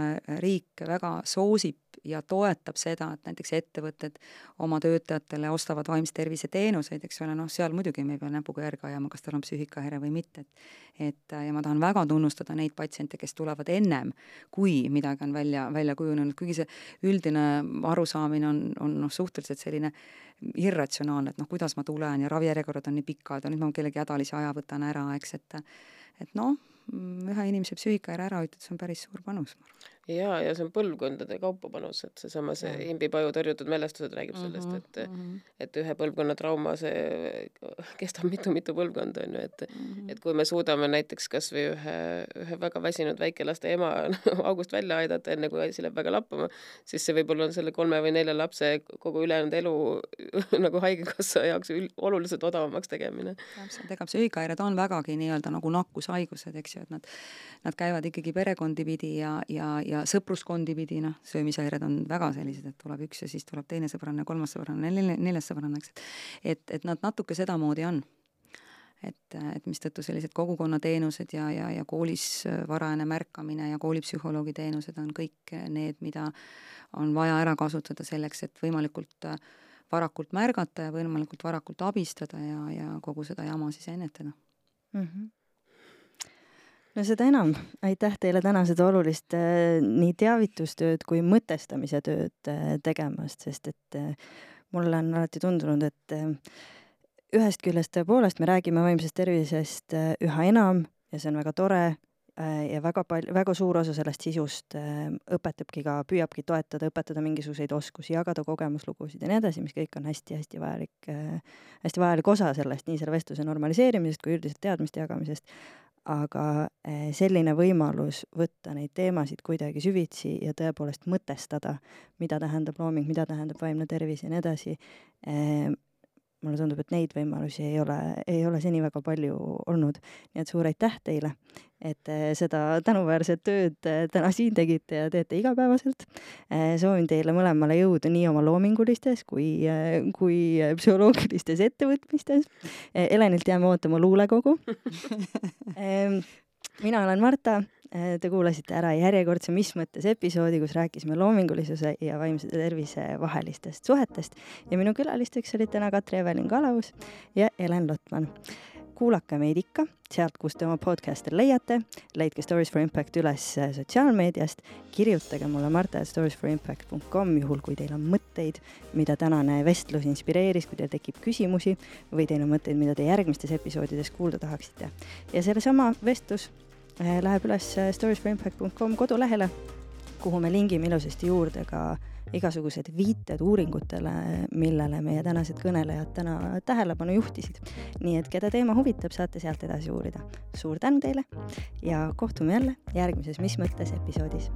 riik väga soosib ja toetab seda, et näiteks ettevõtted oma töötajatele ostavad vaimse tervise teenuseid, eks ole, noh, seal muidugi me ei pea näpuga järge ajama, kas tal on psüühikahäire või mitte, et et ja ma tahan väga tunnustada neid patsiente, kes tulevad ennem, kui midagi on välja, välja kujunenud, kuigi see üldine arusaamine on, on noh, suhteliselt selline irratsionaalne, et noh, kuidas ma tulen ja ravijärjekorrad on nii pikad ja nüüd ma kellegi hädalise aja võtan ära, eks, et et noh, ühe inimese psüühikahäire ära hoida, see on päris suur panus, ma arvan ja, ja see on põlvkondade kaupa panus, et seesama see, see imbipaju tõrjutud mälestused räägib sellest, mhm, et mm, -hmm. et ühe põlvkonna trauma, see kestab mitu-mitu põlvkonda, on ju, et mm, -hmm. et kui me suudame näiteks kas või ühe, ühe väga väsinud väikelaste ema august välja aidata, enne kui asi läheb väga lappama, siis see võib-olla on selle kolme või nelja lapse kogu ülejäänud elu nagu Haigekassa jaoks oluliselt odavamaks tegemine. täpselt, ega psüühikahäired on vägagi nii-öelda nagu nakkushaigused, eks ju, et nad, nad käivad ikkagi perekondi pidi ja, ja, ja ja sõpruskondi pidi, noh, söömishäired on väga sellised, et tuleb üks ja siis tuleb teine sõbranna, kolmas sõbranna, neljas sõbranna, eks, et et, et nad natuke sedamoodi on. et, et mistõttu sellised kogukonnateenused ja, ja, ja koolis varajane märkamine ja koolipsühholoogi teenused on kõik need, mida on vaja ära kasutada selleks, et võimalikult varakult märgata ja võimalikult varakult abistada ja, ja kogu seda jama siis ennetada mm. -hmm no seda enam, aitäh teile täna seda olulist äh, nii teavitustööd kui mõtestamise tööd äh, tegemast, sest et äh, mulle on alati tundunud, et ühest küljest tõepoolest me räägime vaimsest tervisest üha enam ja see on väga tore ja väga palju, väga suur osa sellest sisust õpetabki ka, püüabki toetada, õpetada mingisuguseid oskusi, jagada kogemuslugusid ja nii edasi, mis kõik on hästi-hästi vajalik hästi vajalik osa sellest, nii selle vestluse normaliseerimisest kui üldiselt teadmiste jagamisest aga eh, selline võimalus võtta neid teemasid kuidagi süvitsi ja tõepoolest mõtestada, mida tähendab looming, mida tähendab vaimne tervis ja nii edasi, eh, mulle tundub, et neid võimalusi ei ole, ei ole seni väga palju olnud. nii et suur aitäh teile, et te seda tänuväärset tööd eh, täna siin tegite ja teete igapäevaselt. Eh, soovin teile mõlemale jõudu nii oma loomingulistes kui, eh, kui psühholoogilistes ettevõtmistes. Helenilt jääme ootama luulekogu mina olen Marta Äh, te kuulasite ära järjekordse Mis mõttes episoodi, kus rääkisime loomingulisuse ja vaimse tervise vahelistest suhetest ja minu külalisteks olid täna Katri-Evelin Kalaus ja Helen Lotman. kuulake meid ikka sealt, kust te oma podcast'e leiate, leidke Stories for Impact üles äh, sotsiaalmeediast, kirjutage mulle marta.storiesforimpact.com, juhul kui teil on mõtteid, mida tänane vestlus inspireeris, kui teil tekib küsimusi või teil on mõtteid, mida te järgmistes episoodides kuulda tahaksite. ja sellesama vestlus läheb üles eh, storiesforimpact.com kodulehele, kuhu me lingime ilusasti juurde ka igasugused viited uuringutele, millele meie tänased kõnelejad täna tähelepanu juhtisid. nii et keda teema huvitab, saate sealt edasi uurida. suur tänu teile ja kohtume jälle järgmises Mis mõttes episoodis